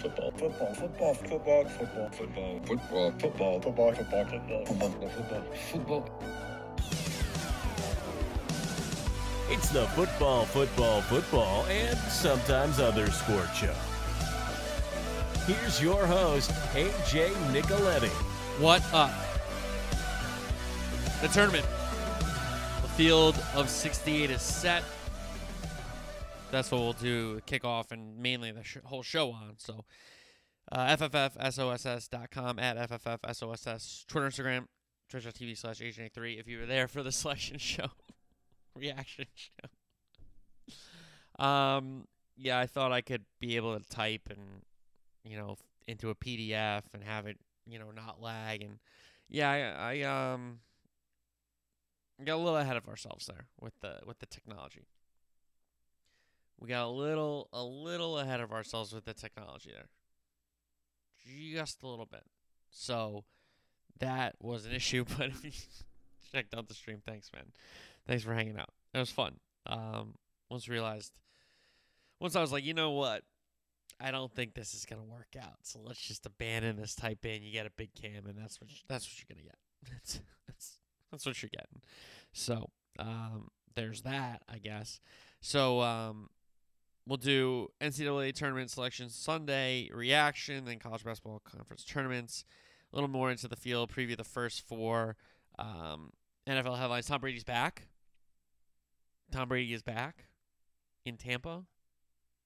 football, football, football, football, football, football, football, football, football, football, football, football, football, football. It's the football, football, football, and sometimes other sport show. Here's your host, AJ Nicoletti. What up? The tournament. The field of 68 is set. That's what we'll do kickoff and mainly the sh- whole show on. So, uh, FFFSOSS.com at FFFSOSS, Twitter, Instagram, twitch.tv slash AJ3 if you were there for the selection show, reaction show. Um, yeah, I thought I could be able to type and, you know, into a PDF and have it, you know, not lag. And yeah, I, I um, got a little ahead of ourselves there with the with the technology. We got a little a little ahead of ourselves with the technology there. Just a little bit. So that was an issue, but if you checked out the stream, thanks man. Thanks for hanging out. It was fun. Um once realized once I was like, you know what? I don't think this is gonna work out. So let's just abandon this type in. You get a big cam and that's what that's what you're gonna get. That's that's that's what you're getting. So um there's that, I guess. So um We'll do NCAA tournament selection Sunday, reaction, then college basketball conference tournaments. A little more into the field, preview the first four. Um, NFL headlines Tom Brady's back. Tom Brady is back in Tampa.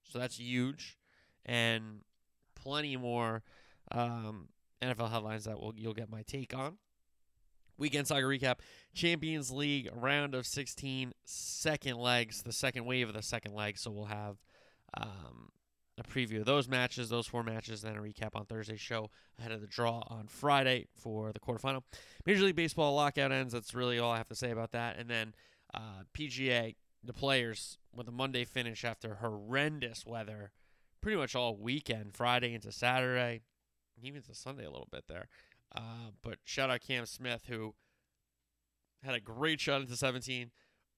So that's huge. And plenty more um, NFL headlines that will you'll get my take on. Weekend soccer recap Champions League round of 16, second legs, the second wave of the second leg. So we'll have um, a preview of those matches, those four matches, then a recap on Thursday's show ahead of the draw on Friday for the quarterfinal. Major League Baseball lockout ends. That's really all I have to say about that. And then uh, PGA, the players with a Monday finish after horrendous weather pretty much all weekend, Friday into Saturday, even to Sunday a little bit there. Uh, but shout out Cam Smith, who had a great shot into 17,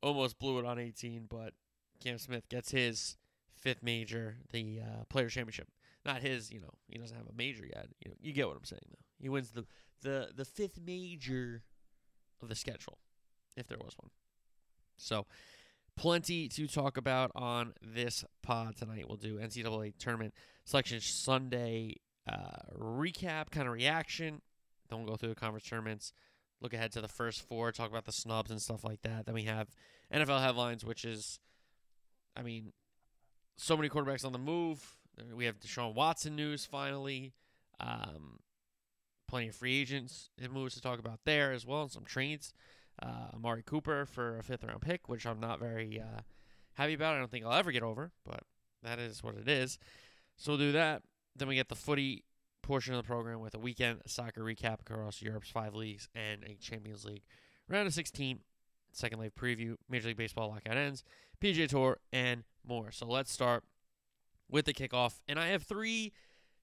almost blew it on 18, but Cam Smith gets his fifth major, the uh, Players Championship. Not his, you know, he doesn't have a major yet. You know, you get what I'm saying though. He wins the the the fifth major of the schedule, if there was one. So, plenty to talk about on this pod tonight. We'll do NCAA tournament selection Sunday uh, recap, kind of reaction. Then we'll go through the conference tournaments, look ahead to the first four, talk about the snubs and stuff like that. Then we have NFL headlines, which is, I mean, so many quarterbacks on the move. We have Deshaun Watson news finally. Um, plenty of free agents and moves to talk about there as well, and some trades. Uh, Amari Cooper for a fifth round pick, which I'm not very uh, happy about. I don't think I'll ever get over, but that is what it is. So we'll do that. Then we get the footy portion of the program with a weekend soccer recap across Europe's five leagues and a Champions League round of 16, second leg preview, Major League Baseball lockout ends, PGA Tour, and more. So let's start with the kickoff. And I have three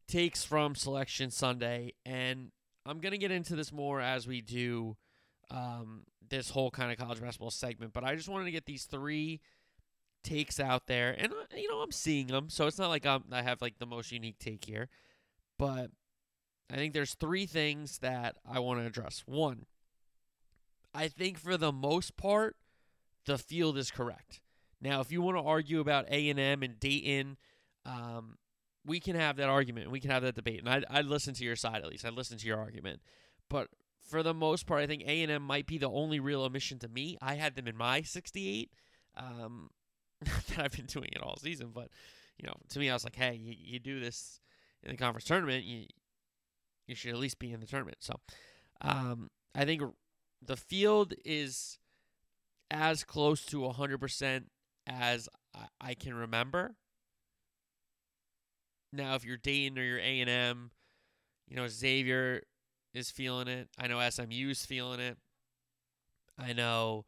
takes from Selection Sunday, and I'm going to get into this more as we do um, this whole kind of college basketball segment. But I just wanted to get these three takes out there, and uh, you know I'm seeing them, so it's not like I'm, I have like the most unique take here, but I think there's three things that I want to address. One, I think for the most part, the field is correct. Now, if you want to argue about A and M and Dayton, um, we can have that argument. And we can have that debate, and I'd, I'd listen to your side at least. I'd listen to your argument. But for the most part, I think A and M might be the only real omission to me. I had them in my 68. Um, that I've been doing it all season, but you know, to me, I was like, hey, you, you do this in the conference tournament, you you should at least be in the tournament. So, um, I think the field is as close to 100% as I, can remember. Now, if you're Dayton or you're A and M, you know Xavier is feeling it. I know SMU's feeling it. I know,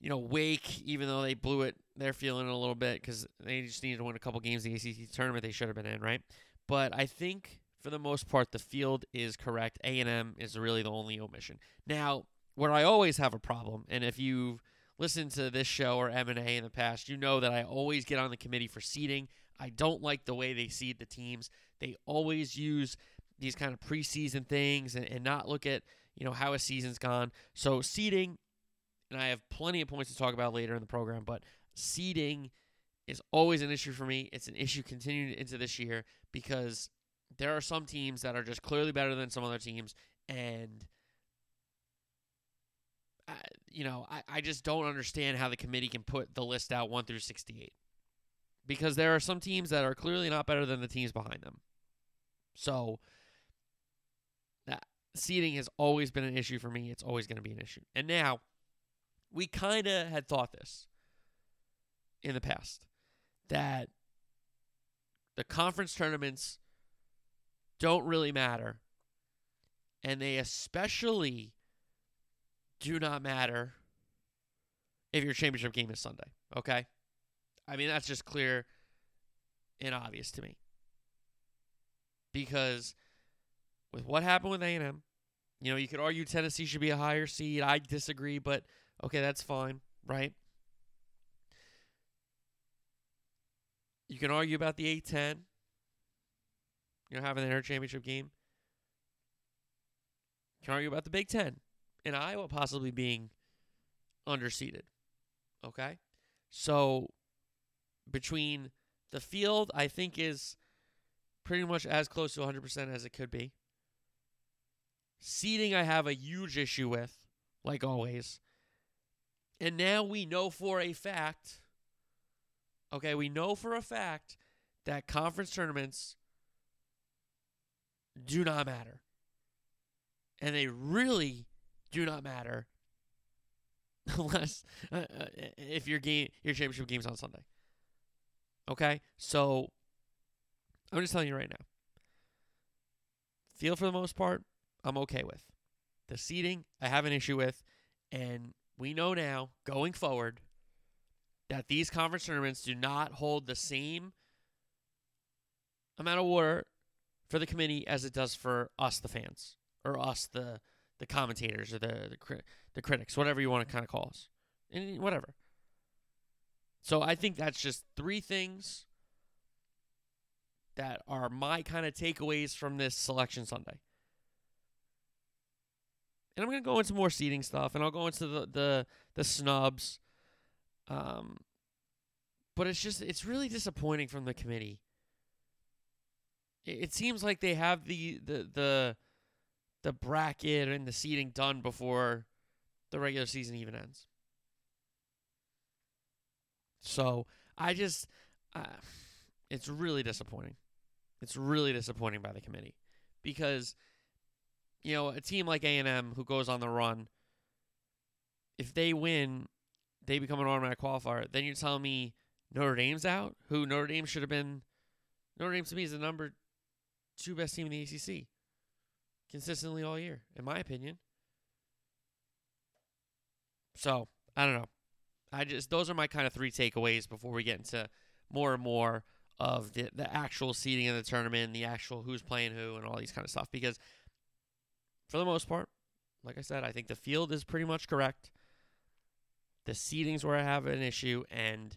you know Wake, even though they blew it, they're feeling it a little bit because they just needed to win a couple games the ACC tournament. They should have been in, right? But I think for the most part, the field is correct. A and M is really the only omission. Now, where I always have a problem, and if you've listened to this show or M and A in the past, you know that I always get on the committee for seeding. I don't like the way they seed the teams. They always use these kind of preseason things and, and not look at, you know, how a season's gone. So seeding, and I have plenty of points to talk about later in the program, but seeding is always an issue for me. It's an issue continuing into this year because there are some teams that are just clearly better than some other teams, and I, you know, I, I just don't understand how the committee can put the list out one through sixty-eight because there are some teams that are clearly not better than the teams behind them. So that seeding has always been an issue for me. It's always going to be an issue, and now we kind of had thought this in the past that the conference tournaments don't really matter. And they especially do not matter if your championship game is Sunday. Okay? I mean, that's just clear and obvious to me. Because with what happened with A&M, you know, you could argue Tennessee should be a higher seed. I disagree, but okay, that's fine, right? You can argue about the A10, you know, having their championship game. You can argue about the Big Ten and Iowa possibly being underseeded. Okay? So between the field, I think is pretty much as close to 100% as it could be. Seeding, I have a huge issue with, like always. And now we know for a fact Okay, we know for a fact that conference tournaments do not matter. And they really do not matter unless uh, uh, if your game your championship game's on Sunday. Okay? So I'm just telling you right now. Feel for the most part, I'm okay with. The seating, I have an issue with, and we know now going forward that these conference tournaments do not hold the same amount of water for the committee as it does for us, the fans, or us, the the commentators, or the the, cri- the critics, whatever you want to kind of call us, and whatever. So I think that's just three things that are my kind of takeaways from this selection Sunday. And I'm gonna go into more seating stuff, and I'll go into the the, the snubs um, but it's just it's really disappointing from the committee. It, it seems like they have the the the the bracket and the seating done before the regular season even ends. So I just, uh, it's really disappointing. It's really disappointing by the committee because, you know, a team like A and M who goes on the run, if they win, they become an automatic qualifier. Then you're telling me Notre Dame's out, who Notre Dame should have been. Notre Dame to me is the number two best team in the ACC, consistently all year, in my opinion. So I don't know. I just those are my kind of three takeaways before we get into more and more of the the actual seeding of the tournament, the actual who's playing who, and all these kind of stuff. Because for the most part, like I said, I think the field is pretty much correct. The seeding's where I have an issue, and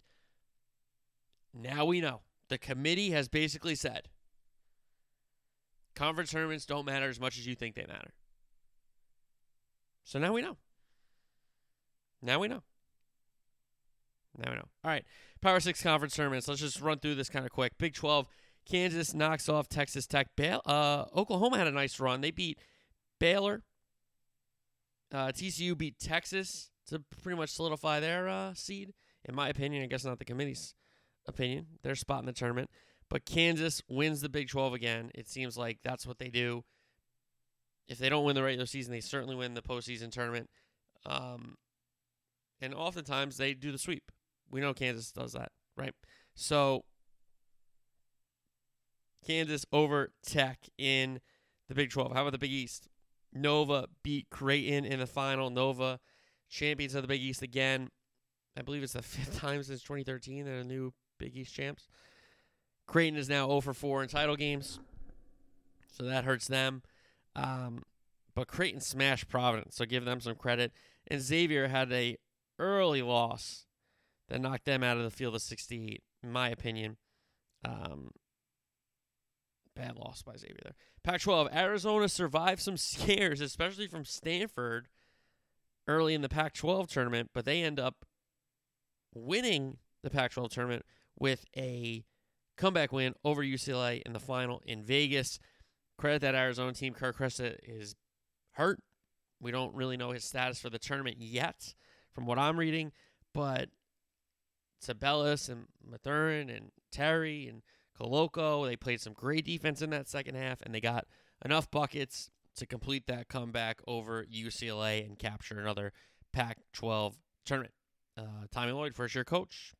now we know. The committee has basically said conference tournaments don't matter as much as you think they matter. So now we know. Now we know. Now we know. All right. Power Six conference tournaments. Let's just run through this kind of quick. Big 12. Kansas knocks off Texas Tech. Bail, uh, Oklahoma had a nice run. They beat Baylor. Uh, TCU beat Texas to pretty much solidify their uh, seed. In my opinion, I guess not the committee's opinion, their spot in the tournament. But Kansas wins the Big 12 again. It seems like that's what they do. If they don't win the regular season, they certainly win the postseason tournament. Um, and oftentimes they do the sweep. We know Kansas does that, right? So Kansas over Tech in the Big 12. How about the Big East? Nova beat Creighton in the final. Nova champions of the Big East again. I believe it's the fifth time since 2013 they're a new Big East champs. Creighton is now 0 for 4 in title games, so that hurts them. Um, but Creighton smashed Providence, so give them some credit. And Xavier had a early loss that knocked them out of the field of 68, in my opinion. Um, bad loss by Xavier there. Pac-12, Arizona survived some scares, especially from Stanford early in the Pac-12 tournament, but they end up winning the Pac-12 tournament with a comeback win over UCLA in the final in Vegas. Credit that Arizona team. Kerr Kriisa is hurt. We don't really know his status for the tournament yet, from what I'm reading, but Tubelis and Mathurin and Terry and Koloko, they played some great defense in that second half, and they got enough buckets to complete that comeback over UCLA and capture another Pac-12 tournament. Uh, Tommy Lloyd, first year coach,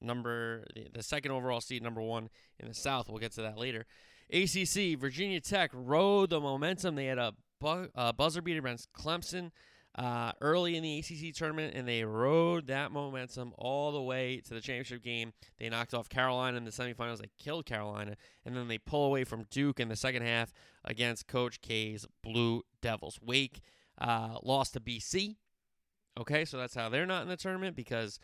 number the, second overall seed, number one in the South. We'll get to that later. ACC, Virginia Tech rode the momentum. They had a bu- buzzer beater against Clemson uh, early in the ACC tournament, and they rode that momentum all the way to the championship game. They knocked off Carolina in the semifinals. They killed Carolina, and then they pull away from Duke in the second half against Coach K's Blue Devils. Wake uh, lost to BC. Okay, so that's how they're not in the tournament because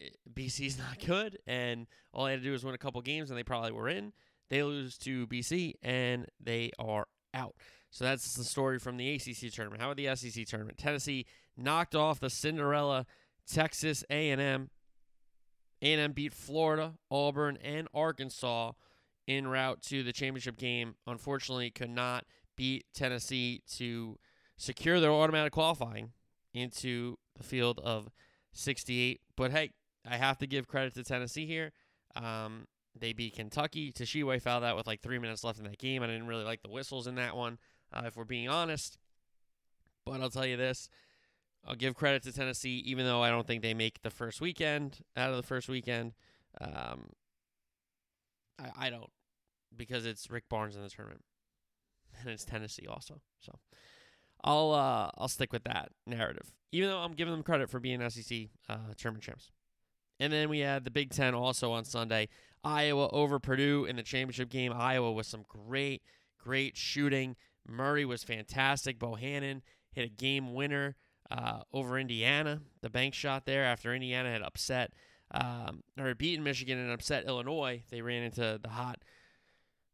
eh, BC's not good, and all they had to do was win a couple games, and they probably were in. They lose to BC, and they are out. So that's the story from the ACC tournament. How about the SEC tournament? Tennessee knocked off the Cinderella Texas A&M. A&M beat Florida, Auburn, and Arkansas en route to the championship game. Unfortunately, could not beat Tennessee to secure their automatic qualifying into the field of 68. But hey, I have to give credit to Tennessee here. Um, they beat Kentucky. Tshiebwe fouled out with like three minutes left in that game. I didn't really like the whistles in that one, uh, if we're being honest. But I'll tell you this. I'll give credit to Tennessee, even though I don't think they make the first weekend out of the first weekend. Um, I, I don't, because it's Rick Barnes in the tournament, and it's Tennessee also. So I'll uh, I'll stick with that narrative, even though I'm giving them credit for being SEC uh, tournament champs. And then we had the Big Ten also on Sunday. Iowa over Purdue in the championship game. Iowa with some great, great shooting. Murray was fantastic. Bohannon hit a game winner uh, over Indiana. The bank shot there after Indiana had upset um, or beaten Michigan and upset Illinois. They ran into the hot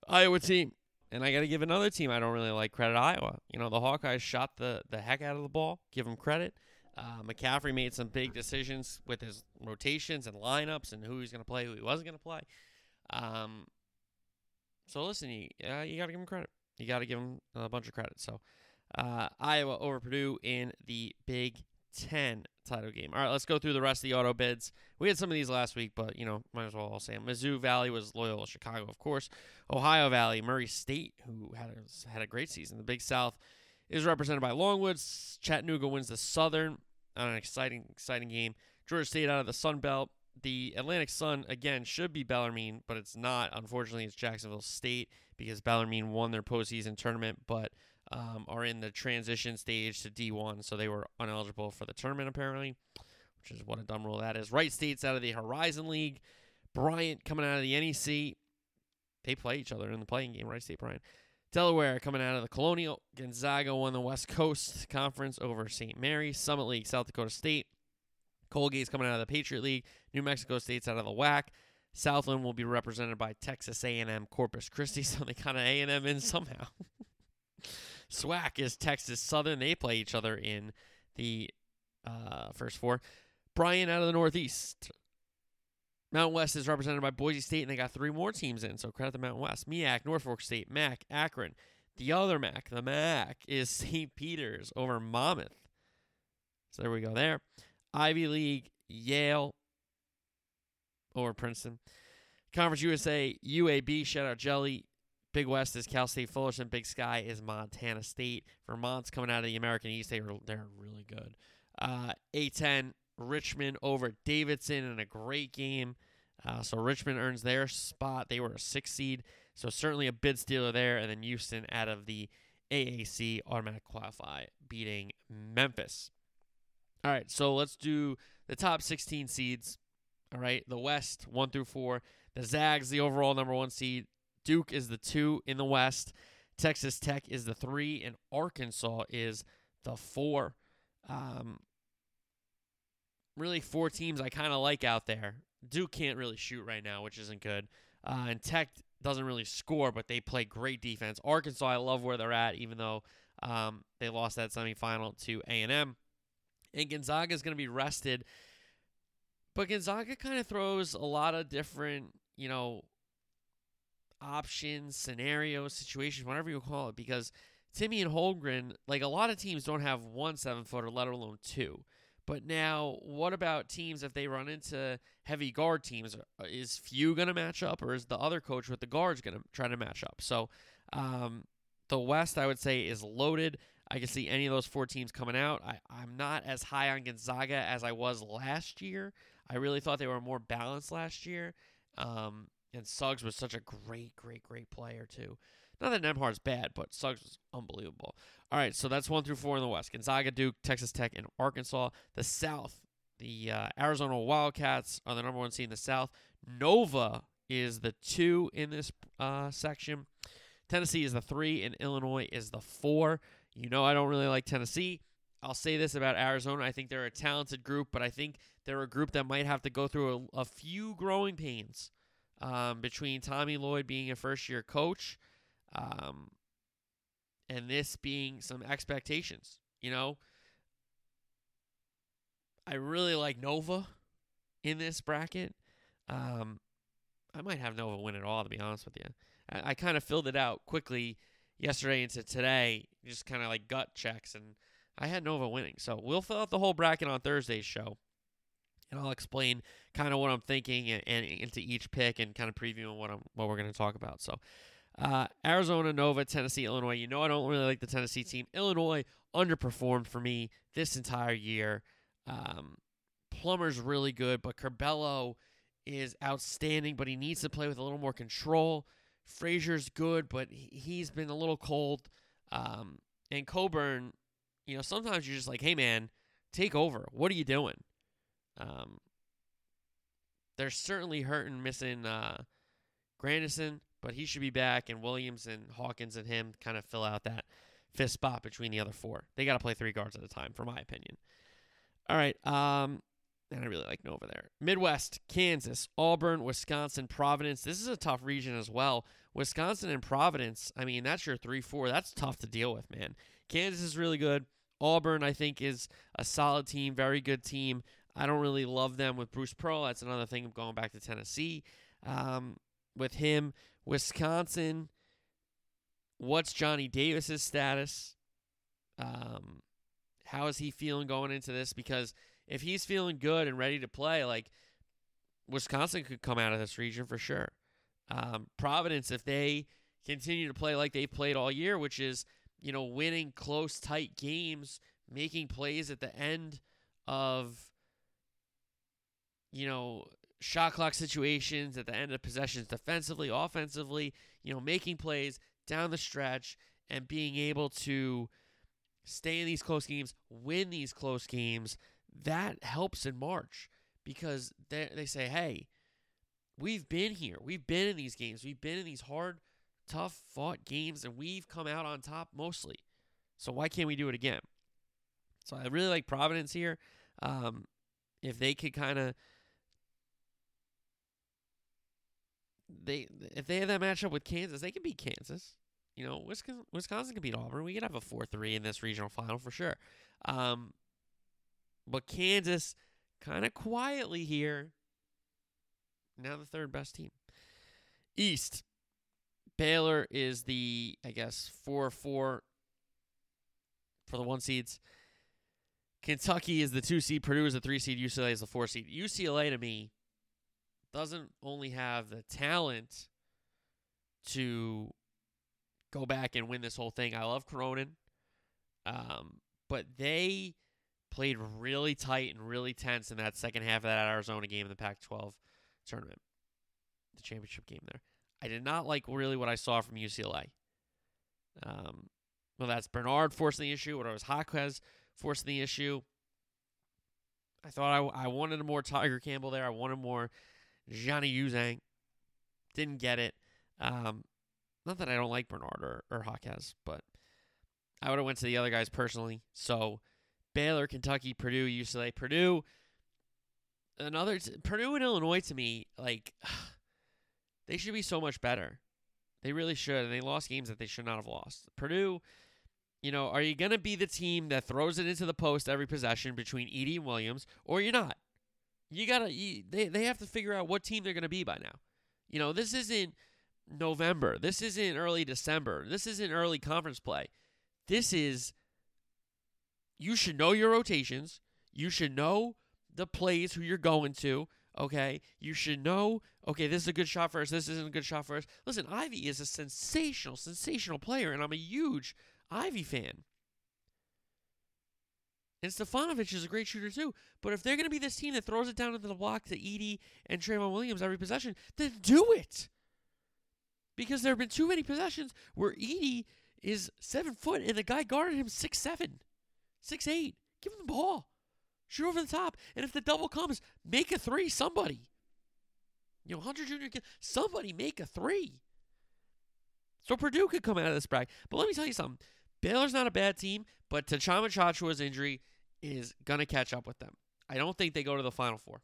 Iowa team. And I got to give another team I don't really like credit Iowa. You know, the Hawkeyes shot the, the heck out of the ball. Give them credit. Uh, McCaffrey made some big decisions with his rotations and lineups and who he's going to play, who he wasn't going to play. Um, so listen, you uh, you got to give him credit. You got to give him a bunch of credit. So uh, Iowa over Purdue in the Big Ten title game. All right, let's go through the rest of the auto bids. We had some of these last week, but you know, might as well all say them. Mizzou Valley was Loyola Chicago, of course. Ohio Valley, Murray State, who had a, had a great season. The Big South is represented by Longwoods. Chattanooga wins the Southern on an exciting, exciting game. Georgia State out of the Sun Belt. The Atlantic Sun again should be Bellarmine, but it's not. Unfortunately, it's Jacksonville State because Bellarmine won their postseason tournament, but um, are in the transition stage to D1, so they were uneligible for the tournament apparently, which is what a dumb rule that is. Wright State's out of the Horizon League. Bryant coming out of the NEC. They play each other in the play-in game. Wright State, Bryant. Delaware coming out of the Colonial. Gonzaga won the West Coast Conference over St. Mary. Summit League, South Dakota State. Colgate's coming out of the Patriot League. New Mexico State's out of the WAC. Southland will be represented by Texas A&M Corpus Christi, so they kind of A&M in somehow. SWAC is Texas Southern. They play each other in the uh, first four. Bryant out of the Northeast. Mountain West is represented by Boise State, and they got three more teams in, so credit the Mountain West. MEAC, Norfolk State, MAC, Akron. The other MAC, the MAC, is St. Peter's over Monmouth. So there we go there. Ivy League, Yale over Princeton. Conference USA, UAB, shout out Jelly. Big West is Cal State Fullerton. Big Sky is Montana State. Vermont's coming out of the American East. They are, they're really good. Uh, A10, Richmond over Davidson in a great game. Uh, so Richmond earns their spot. They were a six seed. So certainly a bid stealer there. And then Houston out of the AAC automatic qualify, beating Memphis. All right, so let's do the top 16 seeds. All right, the West, one through four. The Zags, the overall number one seed. Duke is the two in the West. Texas Tech is the three, and Arkansas is the four. Um, really, four teams I kind of like out there. Duke can't really shoot right now, which isn't good. Uh, and Tech doesn't really score, but they play great defense. Arkansas, I love where they're at, even though um, they lost that semifinal to A&M. And Gonzaga is going to be rested. But Gonzaga kind of throws a lot of different, you know, options, scenarios, situations, whatever you call it, because Timme and Holmgren, like a lot of teams don't have one seven footer, let alone two. But now, what about teams if they run into heavy guard teams? Is Few going to match up, or is the other coach with the guards going to try to match up? So, um, the West, I would say, is loaded. I can see any of those four teams coming out. I, I'm not as high on Gonzaga as I was last year. I really thought they were more balanced last year. Um, and Suggs was such a great, great, great player, too. Not that Nembhard's bad, but Suggs was unbelievable. All right, so that's one through four in the West Gonzaga, Duke, Texas Tech, and Arkansas. The South, the uh, Arizona Wildcats are the number one seed in the South. Nova is the two in this uh, section. Tennessee is the three, and Illinois is the four. You know, I don't really like Tennessee. I'll say this about Arizona. I think they're a talented group, but I think they're a group that might have to go through a, a few growing pains um, between Tommy Lloyd being a first year coach um, and this being some expectations. You know, I really like Nova in this bracket. Um, I might have Nova win it all, to be honest with you. I, I kind of filled it out quickly yesterday into today, just kind of like gut checks, and I had Nova winning. So we'll fill out the whole bracket on Thursday's show, and I'll explain kind of what I'm thinking and, and into each pick, and kind of previewing what I'm what we're going to talk about. So. Uh, Arizona, Nova, Tennessee, Illinois. You know I don't really like the Tennessee team. Illinois underperformed for me this entire year. Um, Plummer's really good, but Curbelo is outstanding, but he needs to play with a little more control. Frazier's good, but he's been a little cold. Um, and Cockburn, you know, sometimes you're just like, hey, man, take over. What are you doing? Um, they're certainly hurting missing uh, Grandison, but he should be back, and Williams and Hawkins and him kind of fill out that fifth spot between the other four. They got to play three guards at a time, for my opinion. All right. Um, and I really like Nova there. Midwest, Kansas, Auburn, Wisconsin, Providence. This is a tough region as well. Wisconsin and Providence, I mean, that's your 3 4. That's tough to deal with, man. Kansas is really good. Auburn, I think, is a solid team, very good team. I don't really love them with Bruce Pearl. That's another thing of going back to Tennessee um, with him. Wisconsin, what's Johnny Davis's status? Um, how is he feeling going into this? Because if he's feeling good and ready to play, like Wisconsin could come out of this region for sure. Um, Providence, if they continue to play like they've played all year, which is you know winning close, tight games, making plays at the end of you know shot clock situations at the end of possessions, defensively, offensively, you know making plays down the stretch and being able to stay in these close games, win these close games, that helps in March because they, they say, hey, we've been here. We've been in these games. We've been in these hard, tough fought games, and we've come out on top mostly. So why can't we do it again? So I really like Providence here. Um, if they could kind of they if they have that matchup with Kansas, they can beat Kansas. You know, Wisconsin, Wisconsin can beat Auburn. We could have a four three in this regional final for sure. Um, but Kansas, kind of quietly here, now the third best team. East, Baylor is the I guess four four for the one seeds. Kentucky is the two seed. Purdue is the three seed. UCLA is the four seed. UCLA to me doesn't only have the talent to go back and win this whole thing. I love Cronin, um, but they played really tight and really tense in that second half of that Arizona game in the Pac-12 tournament, the championship game there. I did not like really what I saw from UCLA. Um, well, that's Bernard forcing the issue, or it was Jaquez forcing the issue. I thought I, I wanted a more Tiger Campbell there. I wanted more Johnny Juzang. Didn't get it. Um, not that I don't like Bernard or, or Jaquez, but I would have went to the other guys personally. So Baylor, Kentucky, Purdue, UCLA, Purdue. Another t- Purdue and Illinois to me, like They should be so much better. They really should. And they lost games that they should not have lost. Purdue, you know, are you going to be the team that throws it into the post every possession between Edey and Williams, or you're not? You got to, they, they have to figure out what team they're to be by now. You know, this isn't November. This isn't early December. This isn't early conference play. This is, you should know your rotations. You should know the plays who you're going to. Okay, you should know. Okay, this is a good shot for us. This isn't a good shot for us. Listen, Ivey is a sensational, sensational player, and I'm a huge Ivey fan. And Stefanovic is a great shooter too. But if they're going to be this team that throws it down into the block to Edey and Trevion Williams every possession, then do it. Because there have been too many possessions where Edey is seven foot and the guy guarded him six seven, six eight. Give him the ball. Shoot over the top. And if the double comes, make a three, somebody. You know, Hunter Jr. somebody make a three. So Purdue could come out of this bracket. But let me tell you something. Baylor's not a bad team, but Tchamwa Tchatchoua's injury is going to catch up with them. I don't think they go to the Final Four.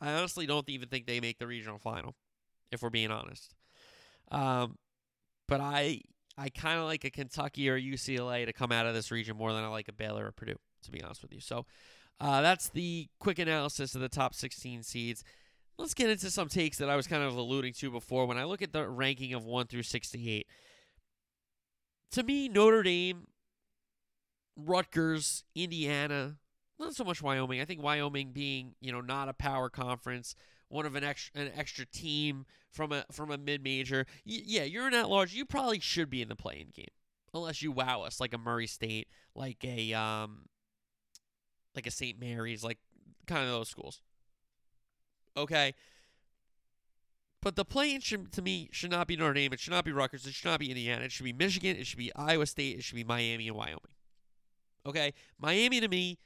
I honestly don't even think they make the regional final, if we're being honest. Um, but I I kind of like a Kentucky or UCLA to come out of this region more than I like a Baylor or Purdue, to be honest with you. So uh, that's the quick analysis of the top 16 seeds. Let's get into some takes that I was kind of alluding to before. When I look at the ranking of 1 through 68, to me, Notre Dame, Rutgers, Indiana, not so much Wyoming. I think Wyoming being, you know, not a power conference, one of an extra an extra team from a from a mid major. Y- yeah, you're an at large. You probably should be in the play-in game, unless you wow us like a Murray State, like a um, like a St. Mary's, like kind of those schools. Okay. But the play-in should, to me should not be Notre Dame. It should not be Rutgers. It should not be Indiana. It should be Michigan. It should be Iowa State. It should be Miami and Wyoming. Okay, Miami to me.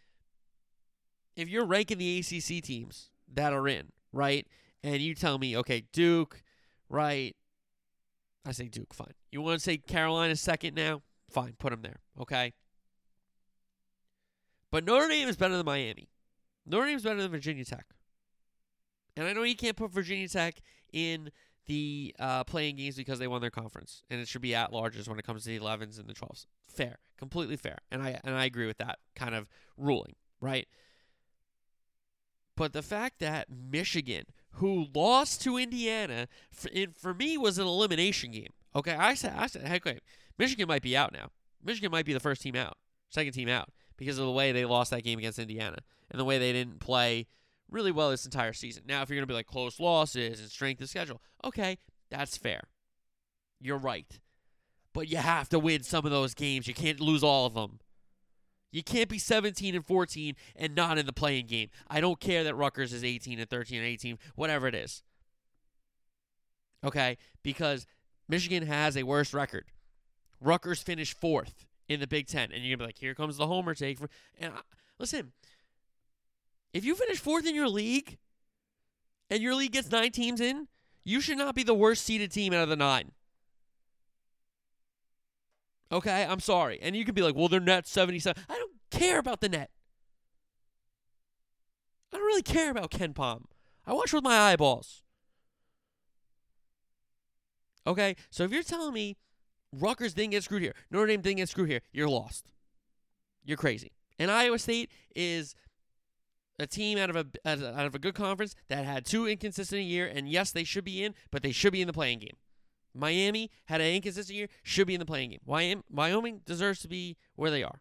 If you're ranking the ACC teams that are in, right? And you tell me, okay, Duke, right? I say Duke, fine. You want to say Carolina second now? Fine, put them there, okay? But Notre Dame is better than Miami. Notre Dame is better than Virginia Tech. And I know you can't put Virginia Tech in the uh, play-in games because they won their conference, and it should be at larges when it comes to the 11s and the 12s. Fair, completely fair, and I and I agree with that kind of ruling, right? But the fact that Michigan, who lost to Indiana, for, it, for me was an elimination game. Okay, I said, I said, heck, wait, Michigan might be out now. Michigan might be the first team out, second team out, because of the way they lost that game against Indiana and the way they didn't play really well this entire season. Now, if you're going to be like close losses and strength of schedule, okay, that's fair. You're right. But you have to win some of those games. You can't lose all of them. You can't be 17 and 14 and not in the play-in game. I don't care that Rutgers is 18 and 13 and 18, whatever it is. Okay? Because Michigan has a worse record. Rutgers finished fourth in the Big Ten. And you're going to be like, here comes the homer take. And I, listen, if you finish fourth in your league and your league gets nine teams in, you should not be the worst seeded team out of the nine. Okay, I'm sorry. And you could be like, well, their net's 77. I don't care about the net. I don't really care about KenPom. I watch with my eyeballs. Okay, so if you're telling me Rutgers didn't get screwed here, Notre Dame didn't get screwed here, you're lost. You're crazy. And Iowa State is a team out of a out of a good conference that had two inconsistent a year, and yes, they should be in, but they should be in the play-in game. Miami had an inconsistent year, should be in the play-in game. Wyoming deserves to be where they are.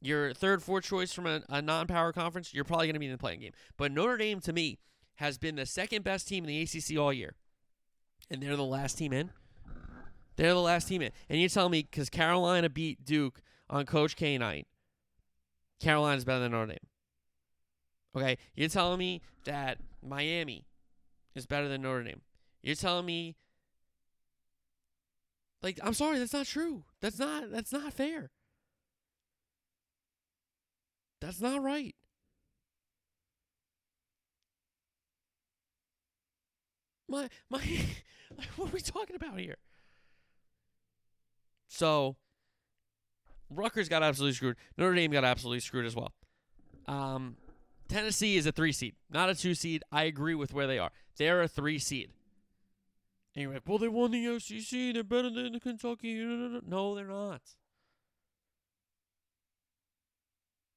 Your third, fourth choice from a, a non-power conference, you're probably going to be in the play-in game. But Notre Dame, to me, has been the second best team in the ACC all year, and they're the last team in. They're the last team in, and you're telling me because Carolina beat Duke on Coach K night, Carolina's better than Notre Dame. Okay, you're telling me that Miami is better than Notre Dame. You're telling me like I'm sorry, that's not true. That's not that's not fair. That's not right. My my like what are we talking about here? So Rutgers got absolutely screwed. Notre Dame got absolutely screwed as well. Um, Tennessee is a three seed, not a two seed. I agree with where they are. They're a three seed. And you're like, well, they won the SEC. They're better than the Kentucky. No, they're not.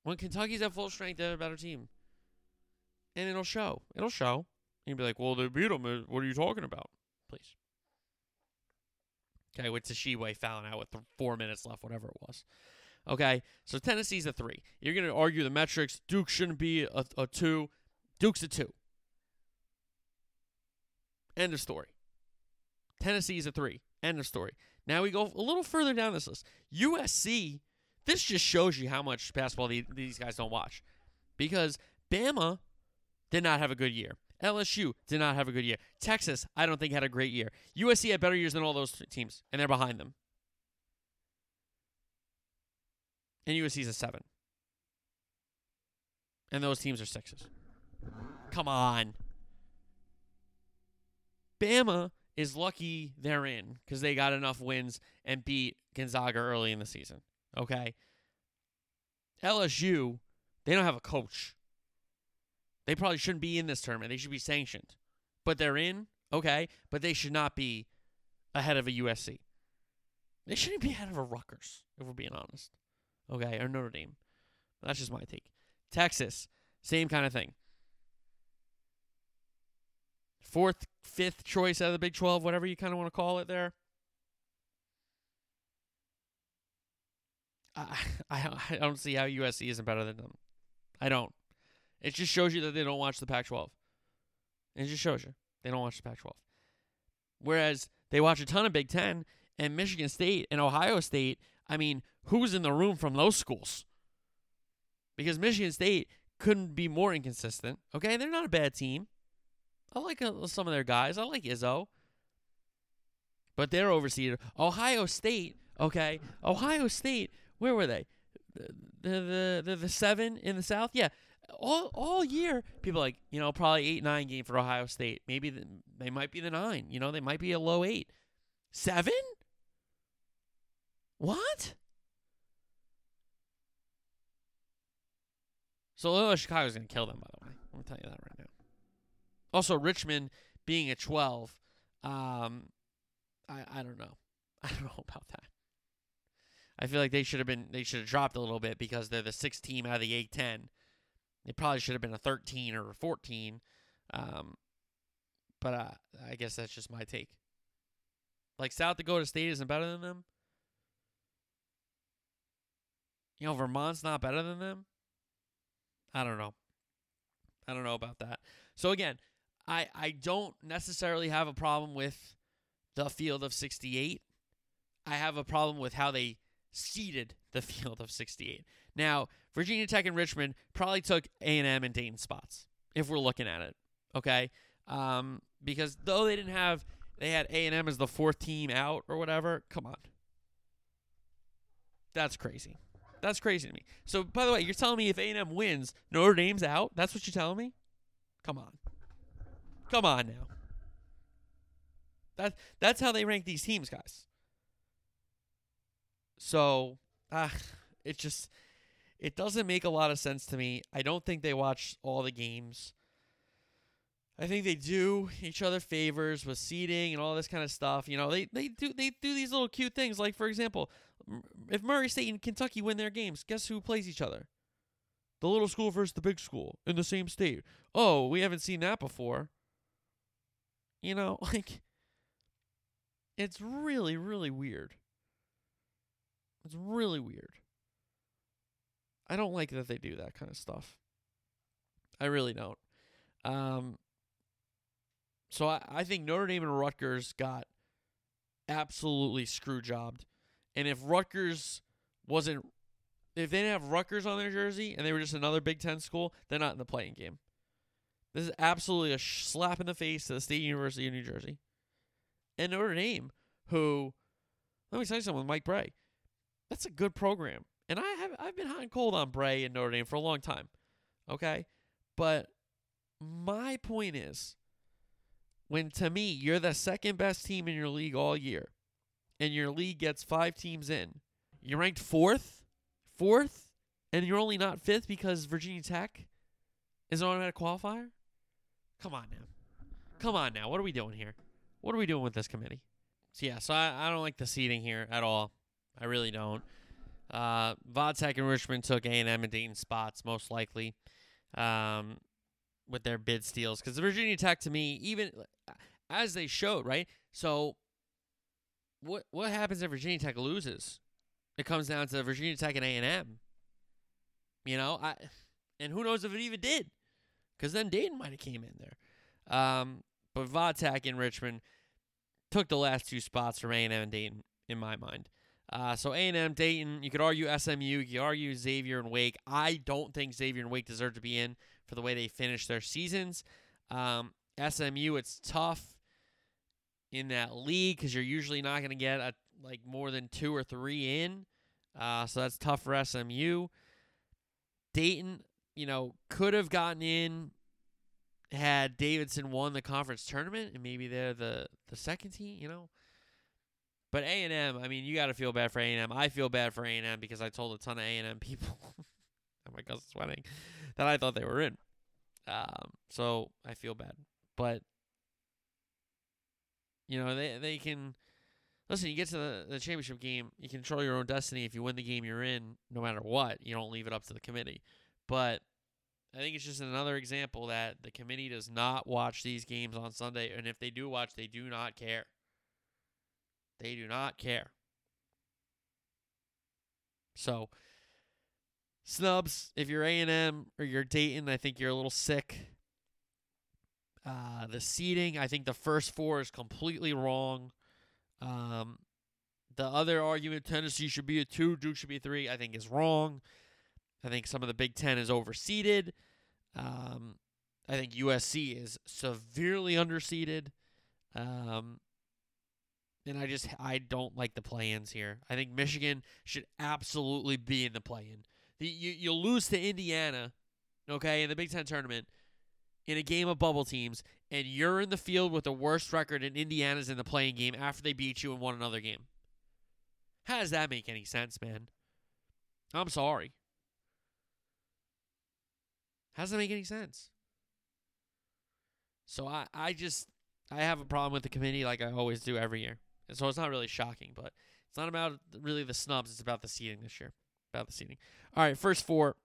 When Kentucky's at full strength, they're a better team. And it'll show. It'll show. And You'll be like, well, they beat them. What are you talking about? Please. Okay, with Tshiebwe fouling out with four minutes left, whatever it was. Okay, so Tennessee's a three. You're going to argue the metrics. Duke shouldn't be a, a two. Duke's a two. End of story. Tennessee's a three. End of story. Now we go a little further down this list. USC, this just shows you how much basketball the, these guys don't watch. Because Bama did not have a good year. LSU did not have a good year. Texas, I don't think had a great year. USC had better years than all those teams, and they're behind them. And USC's a seven. And those teams are sixes. Come on. Bama is lucky they're in because they got enough wins and beat Gonzaga early in the season. Okay. LSU, they don't have a coach. They probably shouldn't be in this tournament. They should be sanctioned. But they're in, okay, but they should not be ahead of a USC. They shouldn't be ahead of a Rutgers, if we're being honest. Okay, or Notre Dame. That's just my take. Texas, same kind of thing. Fourth, fifth choice out of the Big 12, whatever you kind of want to call it there. I, I, I don't see how USC isn't better than them. I don't. It just shows you that they don't watch the Pac 12. It just shows you they don't watch the Pac 12. Whereas they watch a ton of Big Ten and Michigan State and Ohio State. I mean, who's in the room from those schools? Because Michigan State couldn't be more inconsistent. Okay, they're not a bad team. I like uh, some of their guys. I like Izzo. But they're overseeded. Ohio State, okay. Ohio State, where were they? The the the, the seven in the South? Yeah. All all year, people like, you know, probably eight, nine game for Ohio State. Maybe the, they might be the nine. You know, they might be a low eight. Seven? What? So Loyola Chicago's gonna kill them, by the way. I'm gonna tell you that right now. Also, Richmond being a 12, um, I I don't know. I don't know about that. I feel like they should have been they should have dropped a little bit because they're the sixth team out of the A10. They probably should have been a 13 or a 14. Um, but uh, I guess that's just my take. Like South Dakota State isn't better than them. You know, Vermont's not better than them. I don't know. I don't know about that. So again, I I don't necessarily have a problem with the field of 68. I have a problem with how they seeded the field of 68. Now, Virginia Tech and Richmond probably took A&M and Dayton spots if we're looking at it. Okay? Um, because though they didn't have they had A&M as the fourth team out or whatever, come on. That's crazy. That's crazy to me. So, by the way, you're telling me if A&M wins, Notre Dame's out? That's what you're telling me? Come on. Come on now. That that's how they rank these teams, guys. So, ah, it just it doesn't make a lot of sense to me. I don't think they watch all the games. I think they do each other favors with seating and all this kind of stuff. You know, they they do they do these little cute things. Like for example, if Murray State and Kentucky win their games, guess who plays each other? The little school versus the big school in the same state. Oh, we haven't seen that before. You know, like it's really really weird. It's really weird. I don't like that they do that kind of stuff. I really don't. Um, so I, I think Notre Dame and Rutgers got absolutely screw jobbed. And if Rutgers wasn't, if they didn't have Rutgers on their jersey and they were just another Big Ten school, they're not in the play-in game. This is absolutely a slap in the face to the State University of New Jersey. And Notre Dame, who, let me tell you something Mike Brey, That's a good program. And I have I've been hot and cold on Brey and Notre Dame for a long time. Okay? But my point is when to me you're the second best team in your league all year and your league gets 5 teams in. You're ranked 4th? 4th? And you're only not 5th because Virginia Tech is an automatic qualifier? Come on now. Come on now. What are we doing here? what are we doing with this committee? So yeah, so I, I don't like the seating here at all. I really don't. Uh, Vodtech and Richmond took A&M and Dayton spots most likely, um, with their bid steals because Virginia Tech to me even as they showed right. So what what happens if Virginia Tech loses? It comes down to Virginia Tech and A&M. You know, I and who knows if it even did, because then Dayton might have came in there. Um, but Vodtech in Richmond took the last two spots from A&M and Dayton in my mind. Uh, so A&M, Dayton, you could argue SMU, you could argue Xavier and Wake. I don't think Xavier and Wake deserve to be in for the way they finish their seasons. Um, SMU, it's tough in that league because you're usually not going to get a, like more than two or three in. Uh, so that's tough for SMU. Dayton, you know, could have gotten in had Davidson won the conference tournament and maybe they're the the second team, you know. But A and M, I mean, you got to feel bad for A and M. I feel bad for A and M because I told a ton of A and M people at my cousin's wedding that I thought they were in. Um, so I feel bad, but you know they they can listen. You get to the, the championship game, you control your own destiny. If you win the game you're in, no matter what, you don't leave it up to the committee. But I think it's just another example that the committee does not watch these games on Sunday, and if they do watch, they do not care. They do not care. So, snubs. If you're A and M or you're Dayton, I think you're a little sick. Uh, the seeding, I think the first four is completely wrong. Um, the other argument, Tennessee should be a two, Duke should be a three, I think is wrong. I think some of the Big Ten is overseeded. Um, I think USC is severely underseeded. Um, and I just I don't like the play-ins here. I think Michigan should absolutely be in the play-in. The, you you lose to Indiana, okay, in the Big Ten tournament, in a game of bubble teams, and you're in the field with the worst record, and Indiana's in the play-in game after they beat you and won another game. How does that make any sense, man? I'm sorry. How does that make any sense? So I, I just I have a problem with the committee like I always do every year. And so it's not really shocking, but it's not about really the snubs, it's about the seeding this year. About the seeding. All right, first four.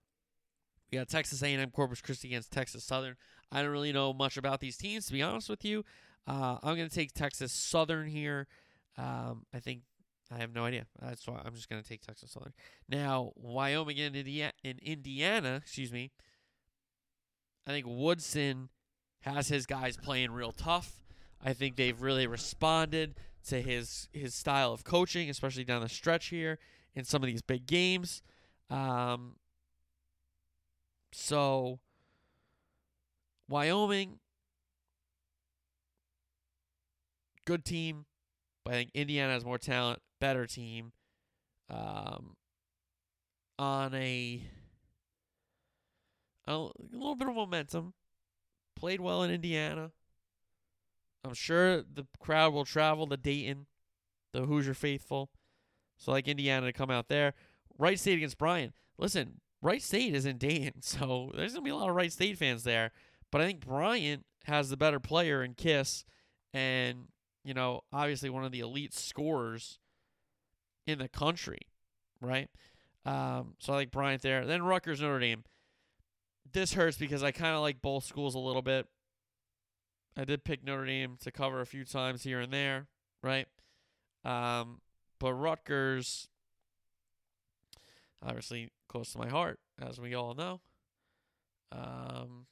We got Texas A&M Corpus Christi against Texas Southern. I don't really know much about these teams to be honest with you. Uh, I'm going to take Texas Southern here. Um, I think I have no idea. That's why I'm just going to take Texas Southern. Now, Wyoming and Indiana, in Indiana, excuse me, I think Woodson has his guys playing real tough. I think they've really responded to his his style of coaching, especially down the stretch here in some of these big games. Um, so Wyoming, good team, but I think Indiana has more talent, better team. Um, on a a little bit of momentum. Played well in Indiana. I'm sure the crowd will travel to Dayton, the Hoosier faithful. So like Indiana to come out there. Wright State against Bryant. Listen, Wright State is in Dayton, so there's gonna be a lot of Wright State fans there. But I think Bryant has the better player in Kiss, and you know, obviously one of the elite scorers in the country, right? Um, so I like Bryant there. Then Rutgers Notre Dame this hurts because I kind of like both schools a little bit. I did pick Notre Dame to cover a few times here and there, right? Um, but Rutgers, obviously close to my heart, as we all know. Um,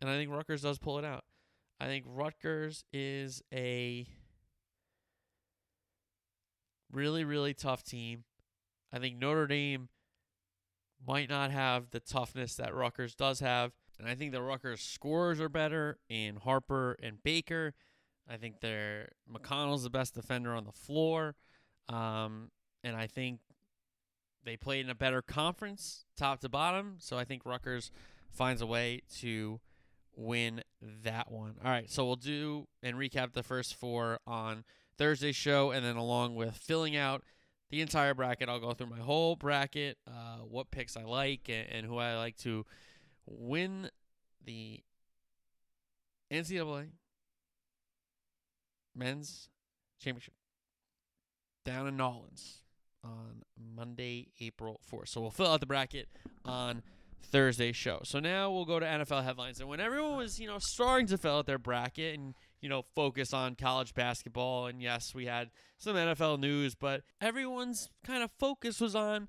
and I think Rutgers does pull it out. I think Rutgers is a really, really tough team. I think Notre Dame might not have the toughness that Rutgers does have. And I think the Rutgers scorers are better in Harper and Baker. I think they're McConnell's the best defender on the floor. Um, and I think they played in a better conference, top to bottom. So I think Rutgers finds a way to win that one. All right, so we'll do and recap the first four on Thursday's show, and then along with filling out the entire bracket. I'll go through my whole bracket, uh, what picks I like, and, and, who I like to win the NCAA men's championship down in Nolans on Monday, April 4th. So we'll fill out the bracket on Thursday's show. So now we'll go to NFL headlines. And when everyone was, you know, starting to fill out their bracket and, you know, focus on college basketball, and yes, we had some NFL news, but everyone's kind of focus was on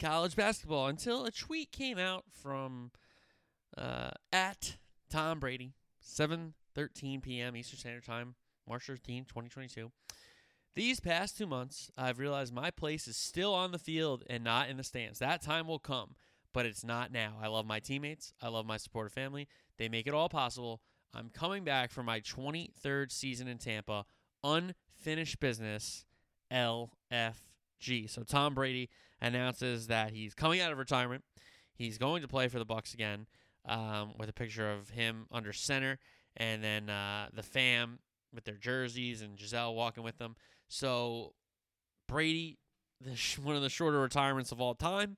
college basketball until a tweet came out from uh, at Tom Brady, 7:13 p.m. Eastern Standard Time, March 13, 2022. These past two months, I've realized my place is still on the field and not in the stands. That time will come, but it's not now. I love my teammates. I love my supportive family. They make it all possible. I'm coming back for my 23rd season in Tampa. Unfinished business, LFG. So Tom Brady announces that he's coming out of retirement. He's going to play for the Bucs again, um, with a picture of him under center, and then uh, the fam with their jerseys and Gisele walking with them. So Brady, one of the shorter retirements of all time.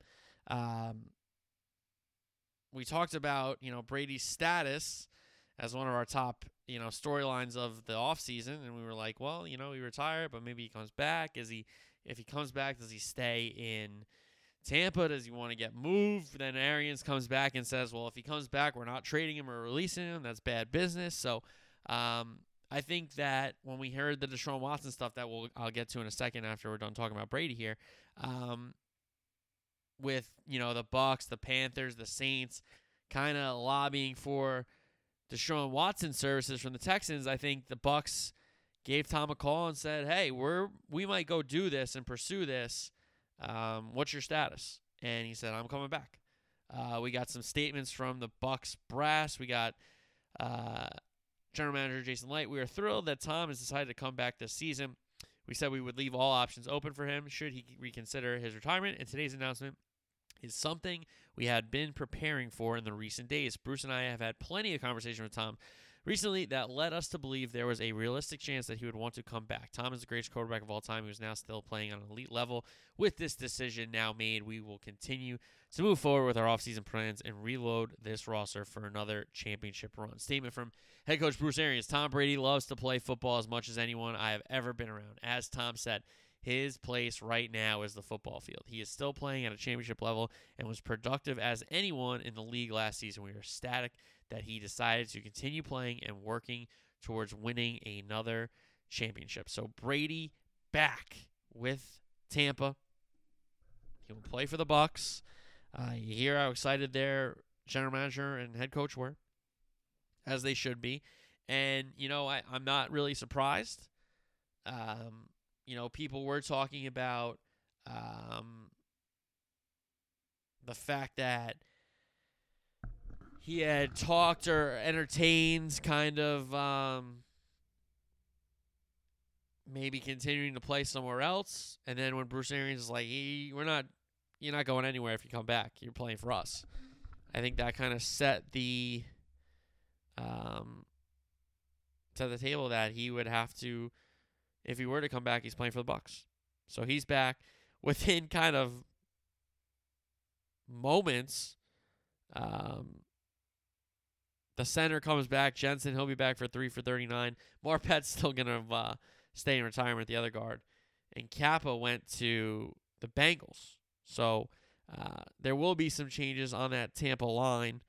Um, we talked about you know Brady's status as one of our top you know storylines of the offseason and we were like well you know he retired but maybe he comes back. Is he if he comes back does he stay in Tampa? Does he want to get moved? Then Arians comes back and says well if he comes back we're not trading him or releasing him. That's bad business. So um, I think that when we heard the Deshaun Watson stuff that we'll I'll get to in a second after we're done talking about Brady here um, with you know the Bucs, the Panthers the Saints kind of lobbying for Deshaun Watson services from the Texans, I think the Bucs gave Tom a call and said, "Hey, we're we might go do this and pursue this. Um, what's your status?" And he said, "I'm coming back." Uh, we got some statements from the Bucs brass. We got uh, general manager Jason Licht, We are thrilled that Tom has decided to come back this season. We said we would leave all options open for him should he reconsider his retirement. And today's announcement is something we had been preparing for in the recent days. Bruce and I have had plenty of conversation with Tom recently that led us to believe there was a realistic chance that he would want to come back. Tom is the greatest quarterback of all time. He is now still playing on an elite level. With this decision now made, we will continue to move forward with our offseason plans and reload this roster for another championship run. Statement from head coach Bruce Arians Tom Brady loves to play football as much as anyone I have ever been around. As Tom said, his place right now is the football field. He is still playing at a championship level and was productive as anyone in the league last season. We are ecstatic that he decided to continue playing and working towards winning another championship. So Brady back with Tampa. He will play for the Bucs. Uh, you hear how excited their general manager and head coach were, as they should be. And you know, I, I'm not really surprised. Um, you know, people were talking about um, the fact that he had talked or entertained kind of um, maybe continuing to play somewhere else. And then when Bruce Arians is like, hey, we're not, you're not going anywhere if you come back. You're playing for us. I think that kind of set the, um, to the table that he would have to if he were to come back, he's playing for the Bucs. So he's back within kind of moments. Um, the center comes back. Jensen, he'll be back for three for 39. Marpet's still going to uh, stay in retirement, the other guard. And Cappa went to the Bengals. So uh, there will be some changes on that Tampa line,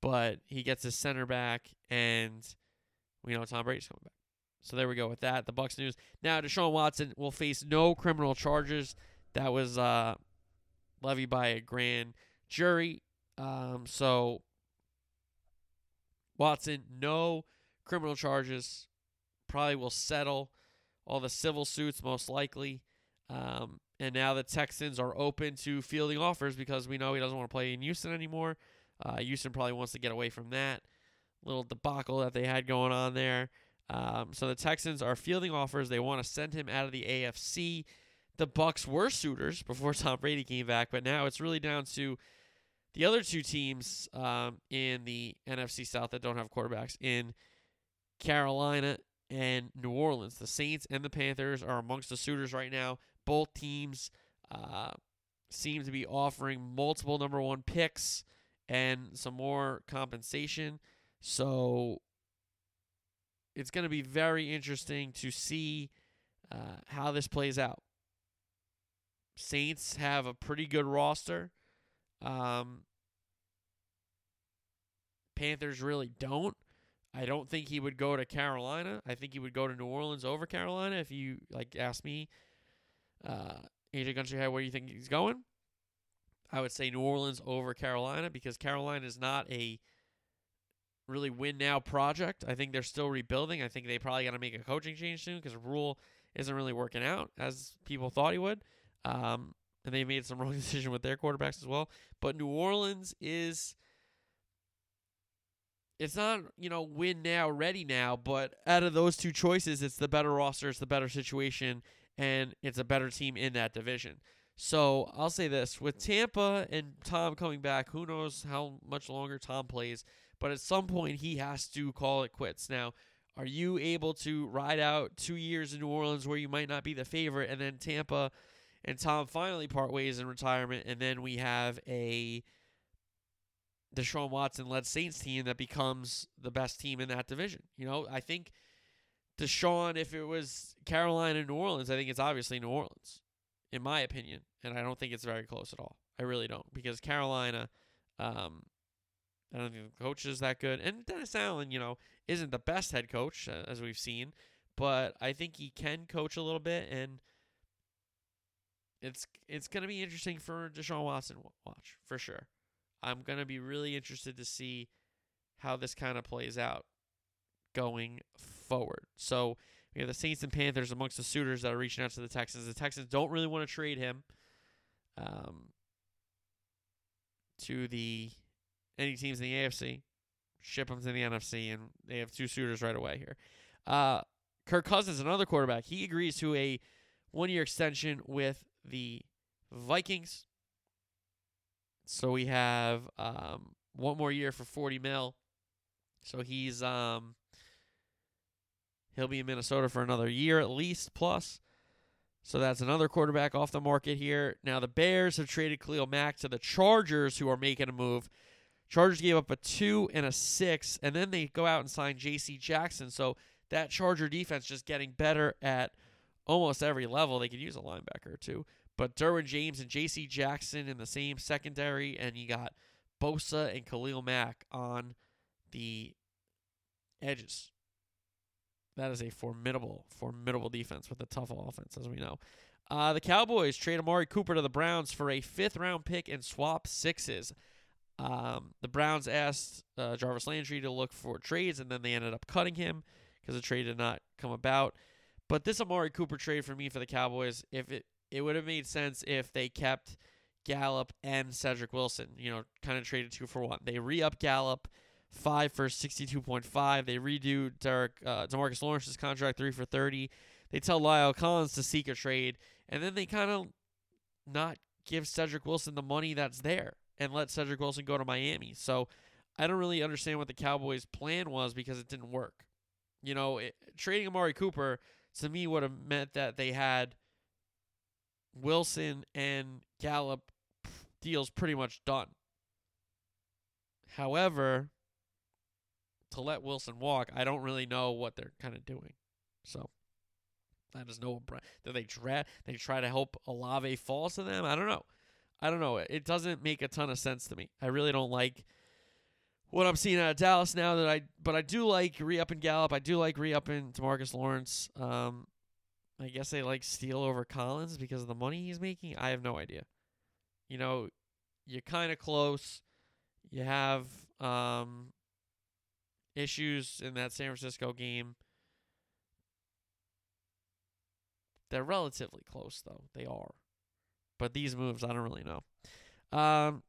but he gets his center back, and we know Tom Brady's coming back. So there we go with that. The Bucs news. Now Deshaun Watson will face no criminal charges. That was uh, levied by a grand jury. Um, so Watson, no criminal charges. Probably will settle all the civil suits most likely. Um, and now the Texans are open to fielding offers because we know he doesn't want to play in Houston anymore. Uh, Houston probably wants to get away from that little debacle that they had going on there. Um, so the Texans are fielding offers. They want to send him out of the AFC. The Bucs were suitors before Tom Brady came back, but now it's really down to the other two teams um, in the NFC South that don't have quarterbacks in Carolina and New Orleans. The Saints and the Panthers are amongst the suitors right now. Both teams uh, seem to be offering multiple number one picks and some more compensation. So it's going to be very interesting to see uh, how this plays out. Saints have a pretty good roster. Um, Panthers really don't. I don't think he would go to Carolina. I think he would go to New Orleans over Carolina. If you like, ask me, uh, AJ Country Head, where do you think he's going? I would say New Orleans over Carolina because Carolina is not a really win now project. I think they're still rebuilding. I think they probably got to make a coaching change soon because Rhule isn't really working out as people thought he would. Um, and they made some wrong decision with their quarterbacks as well. But New Orleans is it's not, you know, win now, ready now, but out of those two choices, it's the better roster, it's the better situation, and it's a better team in that division. So I'll say this with Tampa and Tom coming back, who knows how much longer Tom plays, but at some point he has to call it quits. Now, are you able to ride out two years in New Orleans where you might not be the favorite, and then Tampa and Tom finally part ways in retirement, and then we have a Deshaun Watson led Saints team that becomes the best team in that division. You know, I think Deshaun, if it was Carolina New Orleans, I think it's obviously New Orleans, in my opinion. And I don't think it's very close at all. I really don't. Because Carolina, um, I don't think the coach is that good. And Dennis Allen, you know, isn't the best head coach, uh, as we've seen. But I think he can coach a little bit. And it's it's going to be interesting for Deshaun Watson watch, for sure. I'm going to be really interested to see how this kind of plays out going forward. So we have the Saints and Panthers amongst the suitors that are reaching out to the Texans. The Texans don't really want to trade him um, to the any teams in the AFC. Ship him to the NFC, and they have two suitors right away here. Uh, Kirk Cousins, another quarterback, he agrees to a one-year extension with the Vikings. So we have um, one more year for 40 mil. So he's um he'll be in Minnesota for another year at least plus. So that's another quarterback off the market here. Now the Bears have traded Khalil Mack to the Chargers, who are making a move. Chargers gave up a two and a six, and then they go out and sign J.C. Jackson. So that Charger defense just getting better at almost every level. They could use a linebacker or two. But Derwin James and J.C. Jackson in the same secondary, and you got Bosa and Khalil Mack on the edges. That is a formidable, formidable defense with a tough offense, as we know. Uh, the Cowboys trade Amari Cooper to the Browns for a fifth round pick and swap sixes. Um, the Browns asked uh, Jarvis Landry to look for trades, and then they ended up cutting him because the trade did not come about. But this Amari Cooper trade for me for the Cowboys, if it it would have made sense if they kept Gallup and Cedric Wilson, you know, kind of traded two for one. They re up Gallup five for 62.5. They redo Derek, uh, Demarcus Lawrence's contract three for 30. They tell La'el Collins to seek a trade, and then they kind of not give Cedric Wilson the money that's there and let Cedric Wilson go to Miami. So I don't really understand what the Cowboys' plan was because it didn't work. You know, it, trading Amari Cooper to me would have meant that they had Wilson and Gallup deals pretty much done. However, to let Wilson walk, I don't really know what they're kind of doing. So that is no. Do they try? They try to help Olave fall to them? I don't know. I don't know. It doesn't make a ton of sense to me. I really don't like what I'm seeing out of Dallas now. That I, but I do like re-up and Gallup. I do like re-up to Marcus Lawrence. Um, I guess they like Steele over Collins because of the money he's making. I have no idea. You know, you're kind of close. You have um, issues in that San Francisco game. They're relatively close, though. They are. But these moves, I don't really know. Um,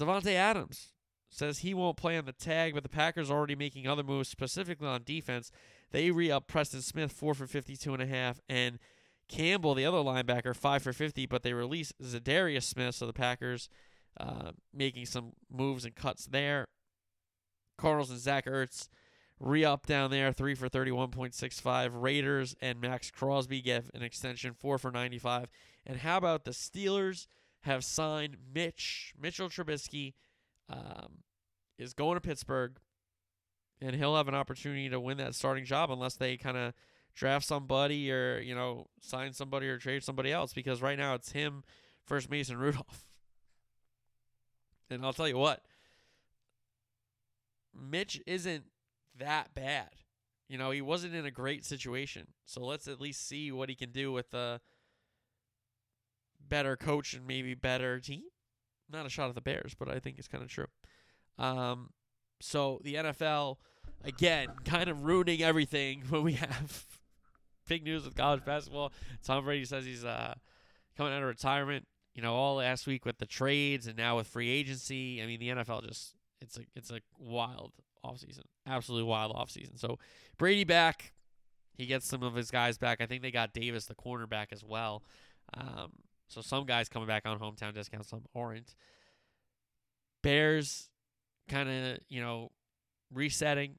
Adams says he won't play on the tag, but the Packers are already making other moves, specifically on defense. They re up Preston Smith four for fifty two and a half, and Campbell, the other linebacker, five for fifty. But they release Za'Darius Smith, so the Packers uh, making some moves and cuts there. Cardinals and Zach Ertz re up down there, three for thirty one point six five. Raiders and Maxx Crosby get an extension, four for ninety five. And how about the Steelers have signed Mitch Mitchell Trubisky? Um, is going to Pittsburgh and he'll have an opportunity to win that starting job unless they kind of draft somebody or you know sign somebody or trade somebody else. Because right now it's him versus Mason Rudolph. And I'll tell you what, Mitch isn't that bad. You know, he wasn't in a great situation. So let's at least see what he can do with a better coach and maybe better team. Not a shot at the Bears, but I think it's kind of true. Um, so the NFL, again, kind of ruining everything when we have big news with college basketball. Tom Brady says he's uh, coming out of retirement. You know, all last week with the trades and now with free agency. I mean, the NFL just it's a it's a wild offseason. Absolutely wild offseason. So Brady back. He gets some of his guys back. I think they got Davis, the cornerback, as well. Um, so some guys coming back on hometown discounts, some aren't. Bears kind of, you know, resetting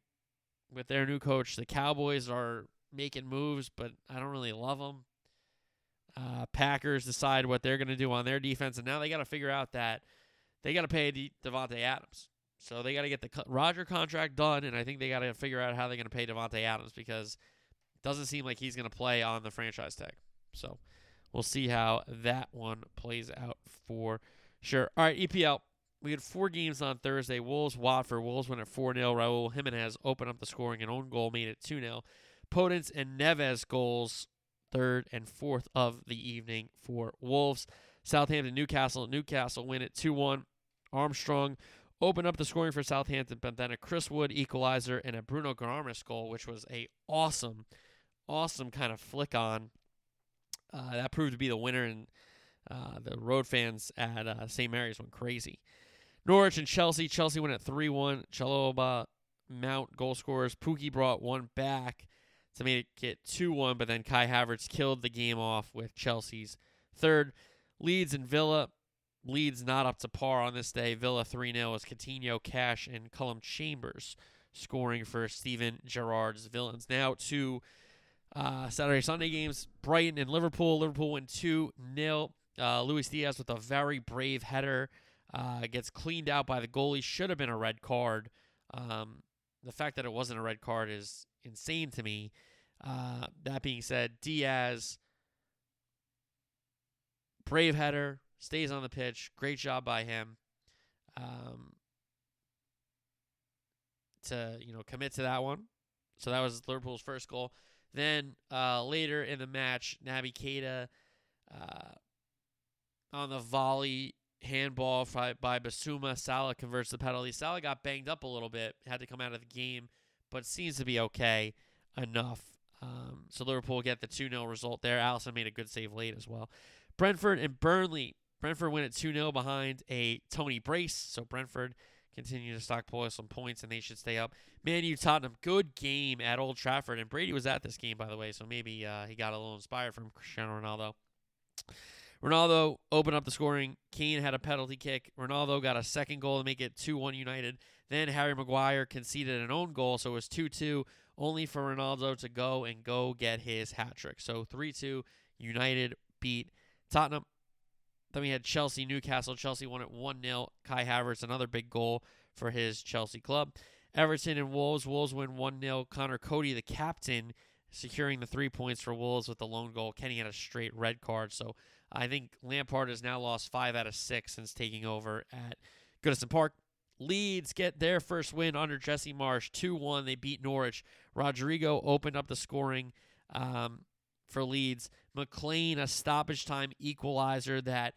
with their new coach. The Cowboys are making moves, but I don't really love them. Uh, Packers decide what they're going to do on their defense, and now they got to figure out that they got to pay De- Davante Adams. So they got to get the Roger contract done, and I think they got to figure out how they're going to pay Davante Adams because it doesn't seem like he's going to play on the franchise tag. So we'll see how that one plays out for sure. All right, EPL. We had four games on Thursday. Wolves, Watford. Wolves went at 4 0. Raul Jimenez opened up the scoring. An own goal made it 2 0. Podence and Neves goals, third and fourth of the evening for Wolves. Southampton, Newcastle. Newcastle win it 2 1. Armstrong opened up the scoring for Southampton, but then a Chris Wood equalizer and a Bruno Guimaraes goal, which was a awesome, awesome kind of flick on. Uh, that proved to be the winner, and uh, the road fans at uh, St. Mary's went crazy. Norwich and Chelsea. Chelsea went at 3 1. Chalobah, Mount goal scorers. Pukki brought one back to make it get 2 1, but then Kai Havertz killed the game off with Chelsea's third. Leeds and Villa. Leeds not up to par on this day. Villa 3 0 as Coutinho, Cash, and Callum Chambers scoring for Steven Gerrard's Villains. Now to uh, Saturday Sunday games Brighton and Liverpool. Liverpool win 2 0. Uh, Luis Diaz with a very brave header uh, gets cleaned out by the goalie. Should have been a red card. Um, the fact that it wasn't a red card is insane to me. Uh, that being said, Diaz, brave header, stays on the pitch. Great job by him. Um, to you know commit to that one. So that was Liverpool's first goal. Then uh, later in the match, Naby Keita uh, on the volley handball by, by Bissouma. Salah converts the penalty. Salah got banged up a little bit, had to come out of the game, but seems to be okay enough. Um, so Liverpool get the 2 0 result there. Alisson made a good save late as well. Brentford and Burnley. Brentford win at 2 0 behind a Toney Brace. So Brentford continue to stockpile some points and they should stay up. Man U Tottenham, good game at Old Trafford. And Brady was at this game, by the way, so maybe uh, he got a little inspired from Cristiano Ronaldo. Ronaldo opened up the scoring. Kane had a penalty kick. Ronaldo got a second goal to make it 2 1 United. Then Harry Maguire conceded an own goal, so it was 2 2, only for Ronaldo to go and go get his hat trick. So 3 2, United beat Tottenham. Then we had Chelsea, Newcastle. Chelsea won it 1 0. Kai Havertz, another big goal for his Chelsea club. Everton and Wolves. Wolves win 1 0. Conor Coady, the captain, securing the three points for Wolves with the lone goal. Kenny had a straight red card, so I think Lampard has now lost five out of six since taking over at Goodison Park. Leeds get their first win under Jesse Marsch 2 1. They beat Norwich. Rodrigo opened up the scoring um, for Leeds. McLean, a stoppage time equalizer that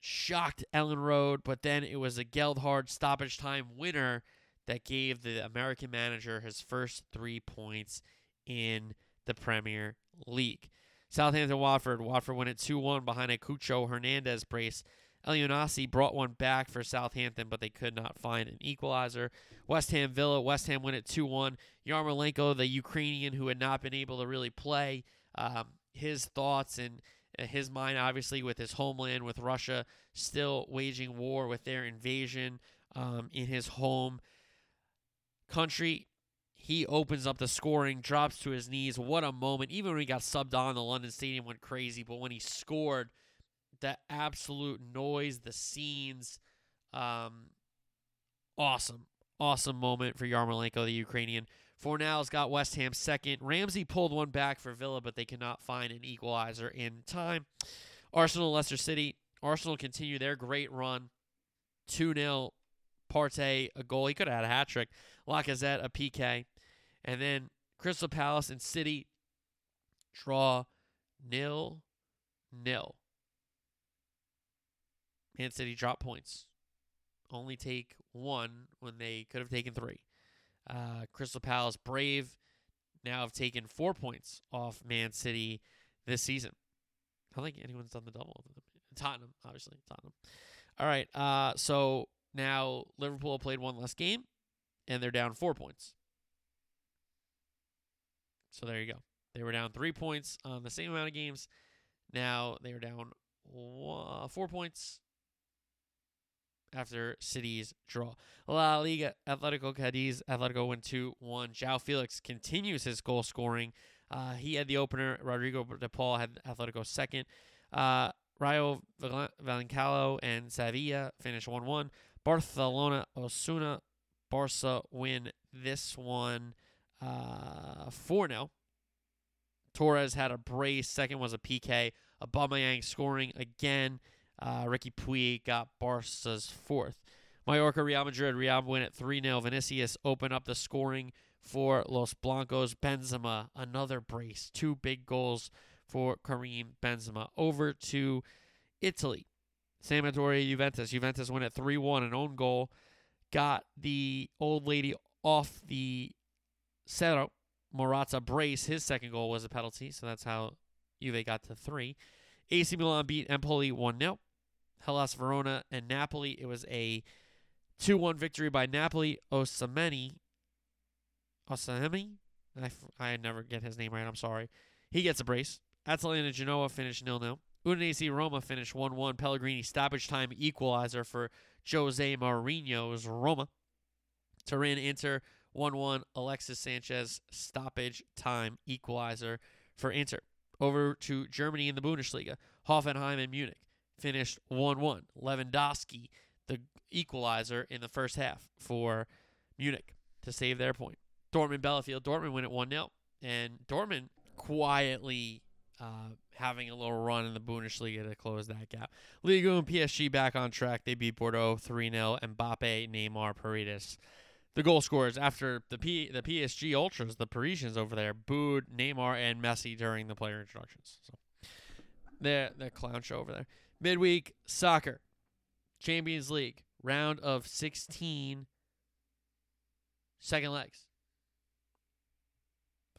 shocked Elland Road, but then it was a Gelhardt stoppage time winner that gave the American manager his first three points in the Premier League. Southampton Watford. Watford win it 2 1 behind a Cucho Hernandez brace. Elyounoussi brought one back for Southampton, but they could not find an equalizer. West Ham Villa. West Ham win it 2 1. Yarmolenko, the Ukrainian who had not been able to really play, um, his thoughts and his mind, obviously, with his homeland, with Russia still waging war with their invasion um, in his home country he opens up the scoring, drops to his knees. What a moment. Even when he got subbed on, the London Stadium went crazy. But when he scored, the absolute noise, the scenes, um, awesome. awesome moment for Yarmolenko, the Ukrainian. Fornals got West Ham second. Ramsey pulled one back for Villa, but they cannot find an equalizer in time. Arsenal, Leicester City. Arsenal continue their great run. 2 0. Partey, a goal. He could have had a hat trick. Lacazette, a PK. And then Crystal Palace and City draw nil nil. Man City drop points. Only take one when they could have taken three. Uh, Crystal Palace Brave now have taken four points off Man City this season. I don't think anyone's done the double. of them. Tottenham, obviously. Tottenham. All right. Uh, so now Liverpool played one less game, and they're down four points. So there you go. They were down three points on the same amount of games. Now they are down four points after City's draw. La Liga, Atletico Cadiz, Atletico win 2 1. João Felix continues his goal scoring. Uh, he had the opener. Rodrigo de Paul had Atletico second. Uh, Rayo Vallecano and Sevilla finish 1 1. Barcelona Osasuna, Barca win this one uh, 4 0. Torres had a brace. Second was a PK. Aubameyang scoring again. Uh, Riqui Puig got Barca's fourth. Mallorca, Real Madrid. Real win at 3 0. Vinicius open up the scoring for Los Blancos. Benzema, another brace. Two big goals for Karim Benzema. Over to Italy. Sampdoria, Juventus. Juventus win at 3 1. An own goal. Got the old lady off the Cerro. Morata brace. His second goal was a penalty, so that's how Juve got to three. AC Milan beat Empoli 1 0. Hellas Verona and Napoli. It was a 2 1 victory by Napoli. Osameni. Osameni? I, I never get his name right. I'm sorry. He gets a brace. Atalanta Genoa finished 0 0. Udinese Roma finished 1 1. Pellegrini stoppage time equalizer for Jose Mourinho's Roma. Turin Inter 1 1. Alexis Sanchez stoppage time equalizer for Inter. Over to Germany in the Bundesliga. Hoffenheim and Munich finished 1 1. Lewandowski, the equalizer in the first half for Munich to save their point. Dortmund Bielefeld, Dortmund win at 1 0. And Dortmund quietly uh, having a little run in the Bundesliga to close that gap. Liga and PSG back on track. They beat Bordeaux 3 0. Mbappe, Neymar, Paredes. The goal scorers after the P, the PSG Ultras, the Parisians over there, booed Neymar and Messi during the player introductions. So the the clown show over there. Midweek soccer, Champions League round of 16, second legs.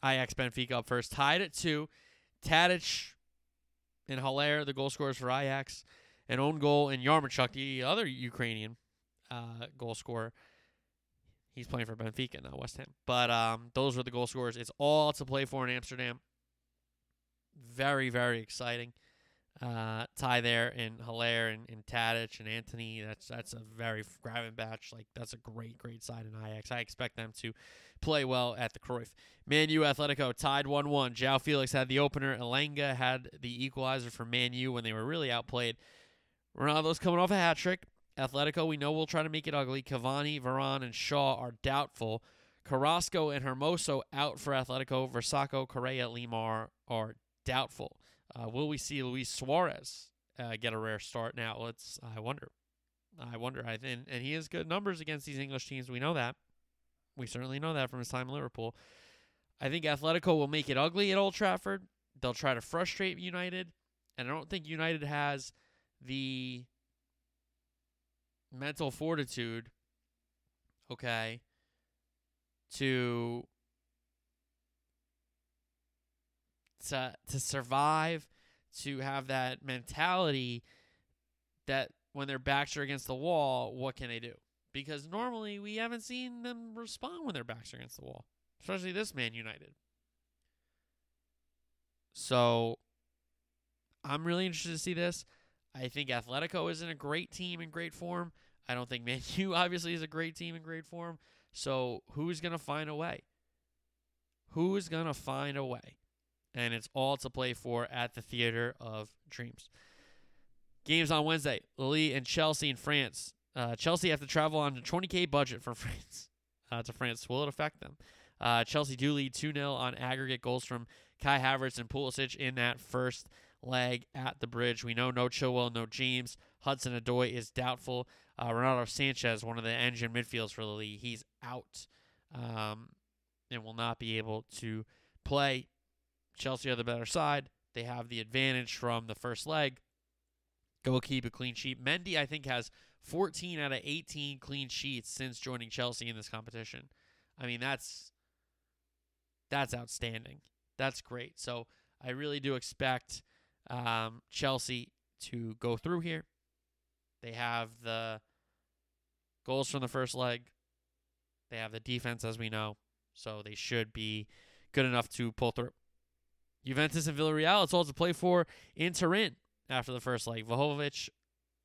Ajax Benfica up first, tied at two. Tadic and Haller, the goal scorers for Ajax. An own goal in Yaremchuk, the other Ukrainian uh, goal scorer. He's playing for Benfica, not West Ham. But um, those were the goal scorers. It's all to play for in Amsterdam. Very, very exciting. Uh, tie there in Haller and, and Tadic and Antony. That's that's a very grabbing batch. Like that's a great, great side in Ajax. I expect them to play well at the Cruyff. Man U Atletico tied 1 1. João Felix had the opener. Elanga had the equalizer for Man U when they were really outplayed. Ronaldo's coming off a hat trick. Atletico, we know we'll try to make it ugly. Cavani, Varane, and Shaw are doubtful. Carrasco and Hermoso out for Atletico. Vrsaljko, Correa, Lemar are doubtful. Uh, will we see Luis Suarez uh, get a rare start now? Let's. I wonder. I wonder. I and, and he has good numbers against these English teams. We know that. We certainly know that from his time in Liverpool. I think Atletico will make it ugly at Old Trafford. They'll try to frustrate United, and I don't think United has the mental fortitude, okay, to to to survive, to have that mentality that when their backs are against the wall, what can they do? Because normally we haven't seen them respond when their backs are against the wall, especially this Man United. So I'm really interested to see this. I think Atletico isn't a great team in great form. I don't think Man U obviously is a great team in great form. So who's going to find a way? Who is going to find a way? And it's all to play for at the Theater of Dreams. Games on Wednesday. Lille and Chelsea in France. Uh, Chelsea have to travel on a 20k budget for France uh, to France. Will it affect them? Uh, Chelsea do lead 2 0 on aggregate goals from Kai Havertz and Pulisic in that first leg at the bridge. We know no Chilwell, no James. Hudson-Odoi is doubtful. Uh, Renato Sanches, one of the engine midfields for the league, he's out um, and will not be able to play. Chelsea are the better side. They have the advantage from the first leg. Go keep a clean sheet. Mendy, I think, has 14 out of 18 clean sheets since joining Chelsea in this competition. I mean, that's that's outstanding. That's great. So I really do expect um, Chelsea to go through here. They have the goals from the first leg. They have the defense, as we know. So they should be good enough to pull through. Juventus and Villarreal, it's all to play for in Turin after the first leg. Vlahovic,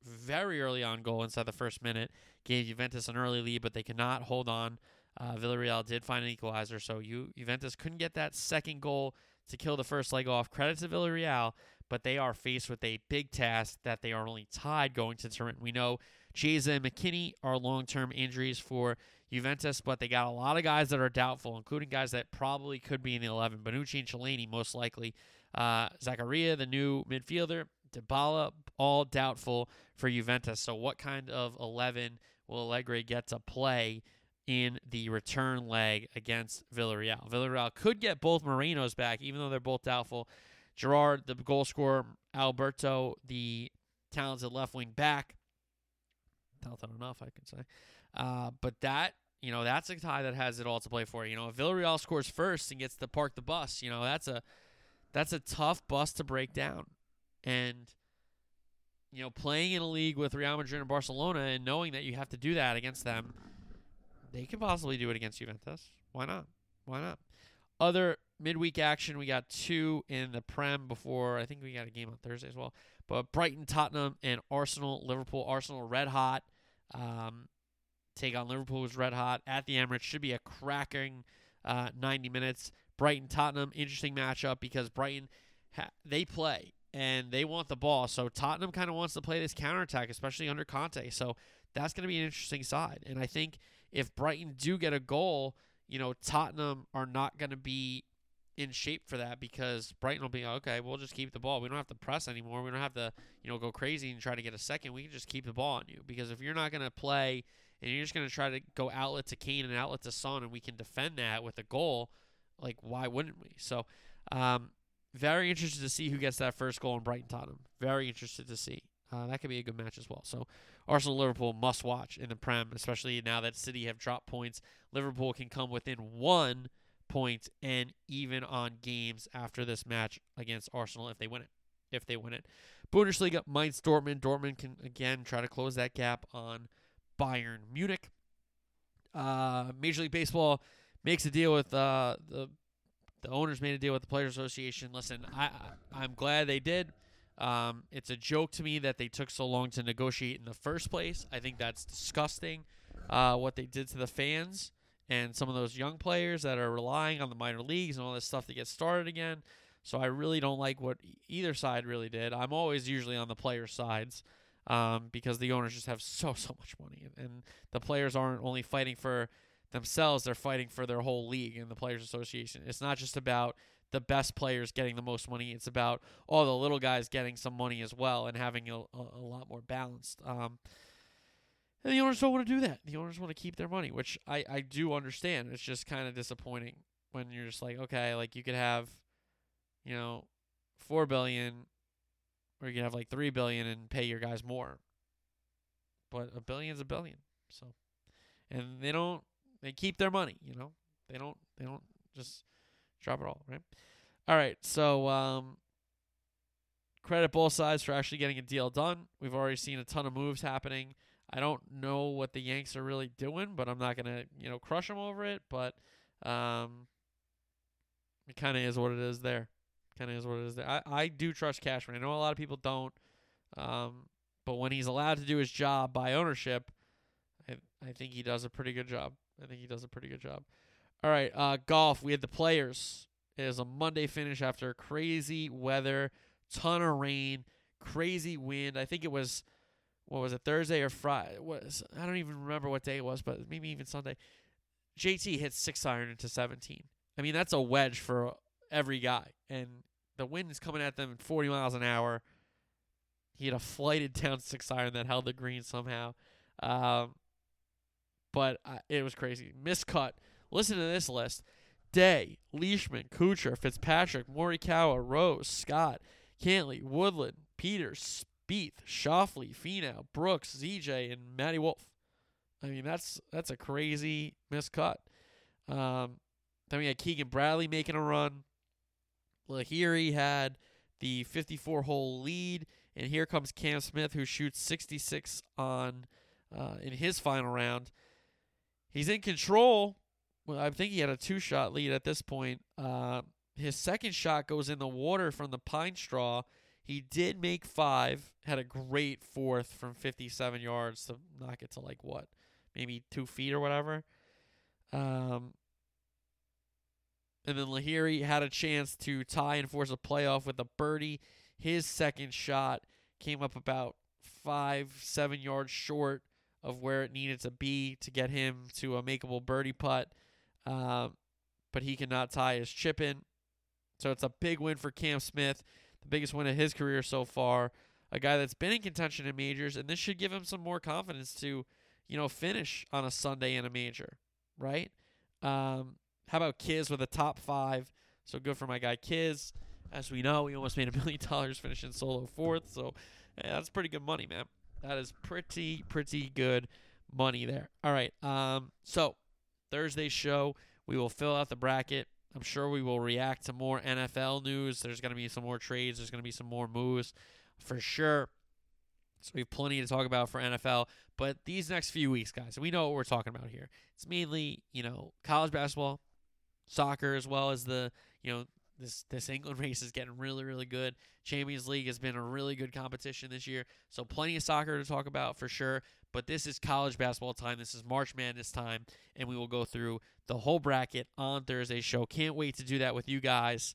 very early on goal inside the first minute, gave Juventus an early lead, but they could not hold on. Uh, Villarreal did find an equalizer, so you, Juventus couldn't get that second goal to kill the first leg off. Credit to Villarreal, but they are faced with a big task that they are only tied going to Turin. We know Chiesa and McKennie are long term injuries for Juventus, but they got a lot of guys that are doubtful, including guys that probably could be in the 11. Bonucci and Chiellini, most likely. Uh, Zakaria, the new midfielder. Dybala, all doubtful for Juventus. So, what kind of 11 will Allegri get to play in the return leg against Villarreal? Villarreal could get both Morenos back, even though they're both doubtful. Gerard, the goal scorer, Alberto, the talented left wing back. Talented enough, I can say. Uh, but that, you know, that's a tie that has it all to play for. You know, if Villarreal scores first and gets to park the bus, you know, that's a that's a tough bus to break down. And you know, playing in a league with Real Madrid and Barcelona and knowing that you have to do that against them, they could possibly do it against Juventus. Why not? Why not? Other midweek action, we got two in the Prem before. I think we got a game on Thursday as well. But Brighton, Tottenham, and Arsenal, Liverpool. Arsenal red hot. Um, take on Liverpool was red hot at the Emirates. Should be a cracking uh, 90 minutes. Brighton, Tottenham, interesting matchup because Brighton ha- they play and they want the ball. So Tottenham kind of wants to play this counterattack, especially under Conte. So that's going to be an interesting side. And I think if Brighton do get a goal, you know, Tottenham are not going to be in shape for that because Brighton will be okay. We'll just keep the ball. We don't have to press anymore. We don't have to, you know, go crazy and try to get a second. We can just keep the ball on you because if you're not going to play and you're just going to try to go outlet to Kane and outlet to Son, and we can defend that with a goal, like why wouldn't we? So, um, very interested to see who gets that first goal in Brighton Tottenham. Very interested to see. Uh, that could be a good match as well. So Arsenal Liverpool must watch in the Prem, especially now that City have dropped points. Liverpool can come within one point and even on games after this match against Arsenal if they win it. If they win it. Bundesliga, Mainz Dortmund. Dortmund can again try to close that gap on Bayern Munich. Uh, Major League Baseball makes a deal with uh, the the owners made a deal with the Players Association. Listen, I, I am glad they did. Um, it's a joke to me that they took so long to negotiate in the first place. I think that's disgusting. Uh, what they did to the fans and some of those young players that are relying on the minor leagues and all this stuff to get started again. So I really don't like what either side really did. I'm always usually on the player sides um, because the owners just have so so much money, and the players aren't only fighting for themselves; they're fighting for their whole league and the players' association. It's not just about the best players getting the most money; it's about all the little guys getting some money as well and having a, a, lot more balanced. Um, and the owners don't want to do that. The owners want to keep their money, which I, I do understand. It's just kind of disappointing when you're just like, okay, like you could have, you know, four billion or you can have like three billion and pay your guys more. But a billion's a billion. So and they don't they keep their money, you know. They don't they don't just drop it all, right? All right, so um credit both sides for actually getting a deal done. We've already seen a ton of moves happening. I don't know what the Yanks are really doing, but I'm not gonna, you know, crush them over it. But um, it kind of is what it is there kind of is what it is. I, I do trust Cashman. I know a lot of people don't, um, but when he's allowed to do his job by ownership, I I think he does a pretty good job. I think he does a pretty good job. All right, uh, golf. We had the players. It is a Monday finish after crazy weather, ton of rain, crazy wind. I think it was what was it Thursday or Friday? Was I don't even remember what day it was, but maybe even Sunday. JT hit six iron into 17. I mean, that's a wedge for every guy, and the wind is coming at them at 40 miles an hour. He had a flighted down six iron that held the green somehow. Um, but uh, it was crazy. Miscut. Listen to this list. Day, Leishman, Kuchar, Fitzpatrick, Morikawa, Rose, Scott, Cantlay, Woodland, Peters, Spieth, Schauffele, Finau, Brooks, DJ, and Matty Wolff. I mean, that's that's a crazy miscut. Um, then we had Keegan Bradley making a run. Lahiri had the 54 hole lead, and here comes Cam Smith, who shoots 66 on uh, in his final round. He's in control. Well, I think he had a two shot lead at this point. Uh, his second shot goes in the water from the pine straw. He did make five, had a great fourth from 57 yards to knock it to like what, maybe two feet or whatever. Um, and then Lahiri had a chance to tie and force a playoff with a birdie. His second shot came up about five, seven yards short of where it needed to be to get him to a makeable birdie putt. Um, but he cannot tie his chip in. So it's a big win for Cam Smith, the biggest win of his career so far. A guy that's been in contention in majors, and this should give him some more confidence to, you know, finish on a Sunday in a major, right? Um, how about Kiz with a top five? So good for my guy Kiz. As we know, he almost made a million dollars finishing solo fourth. So yeah, that's pretty good money, man. That is pretty, pretty good money there. All right. Um, so Thursday show, we will fill out the bracket. I'm sure we will react to more NFL news. There's going to be some more trades. There's going to be some more moves for sure. So we have plenty to talk about for NFL. But these next few weeks, guys, we know what we're talking about here. It's mainly, you know, college basketball, soccer, as well as the, you know, this this England race is getting really really good. Champions League has been a really good competition this year, so plenty of soccer to talk about for sure. But this is college basketball time. This is March Madness time, and we will go through the whole bracket on Thursday's show. Can't wait to do that with you guys.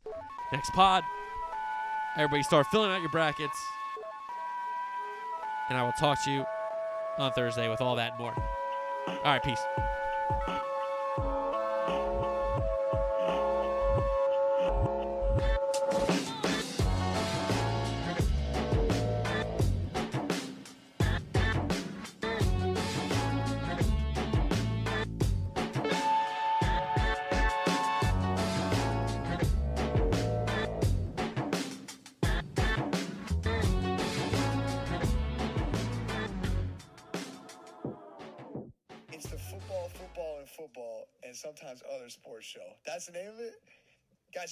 Next pod. Everybody start filling out your brackets. And I will talk to you on Thursday with all that and more. All right, peace.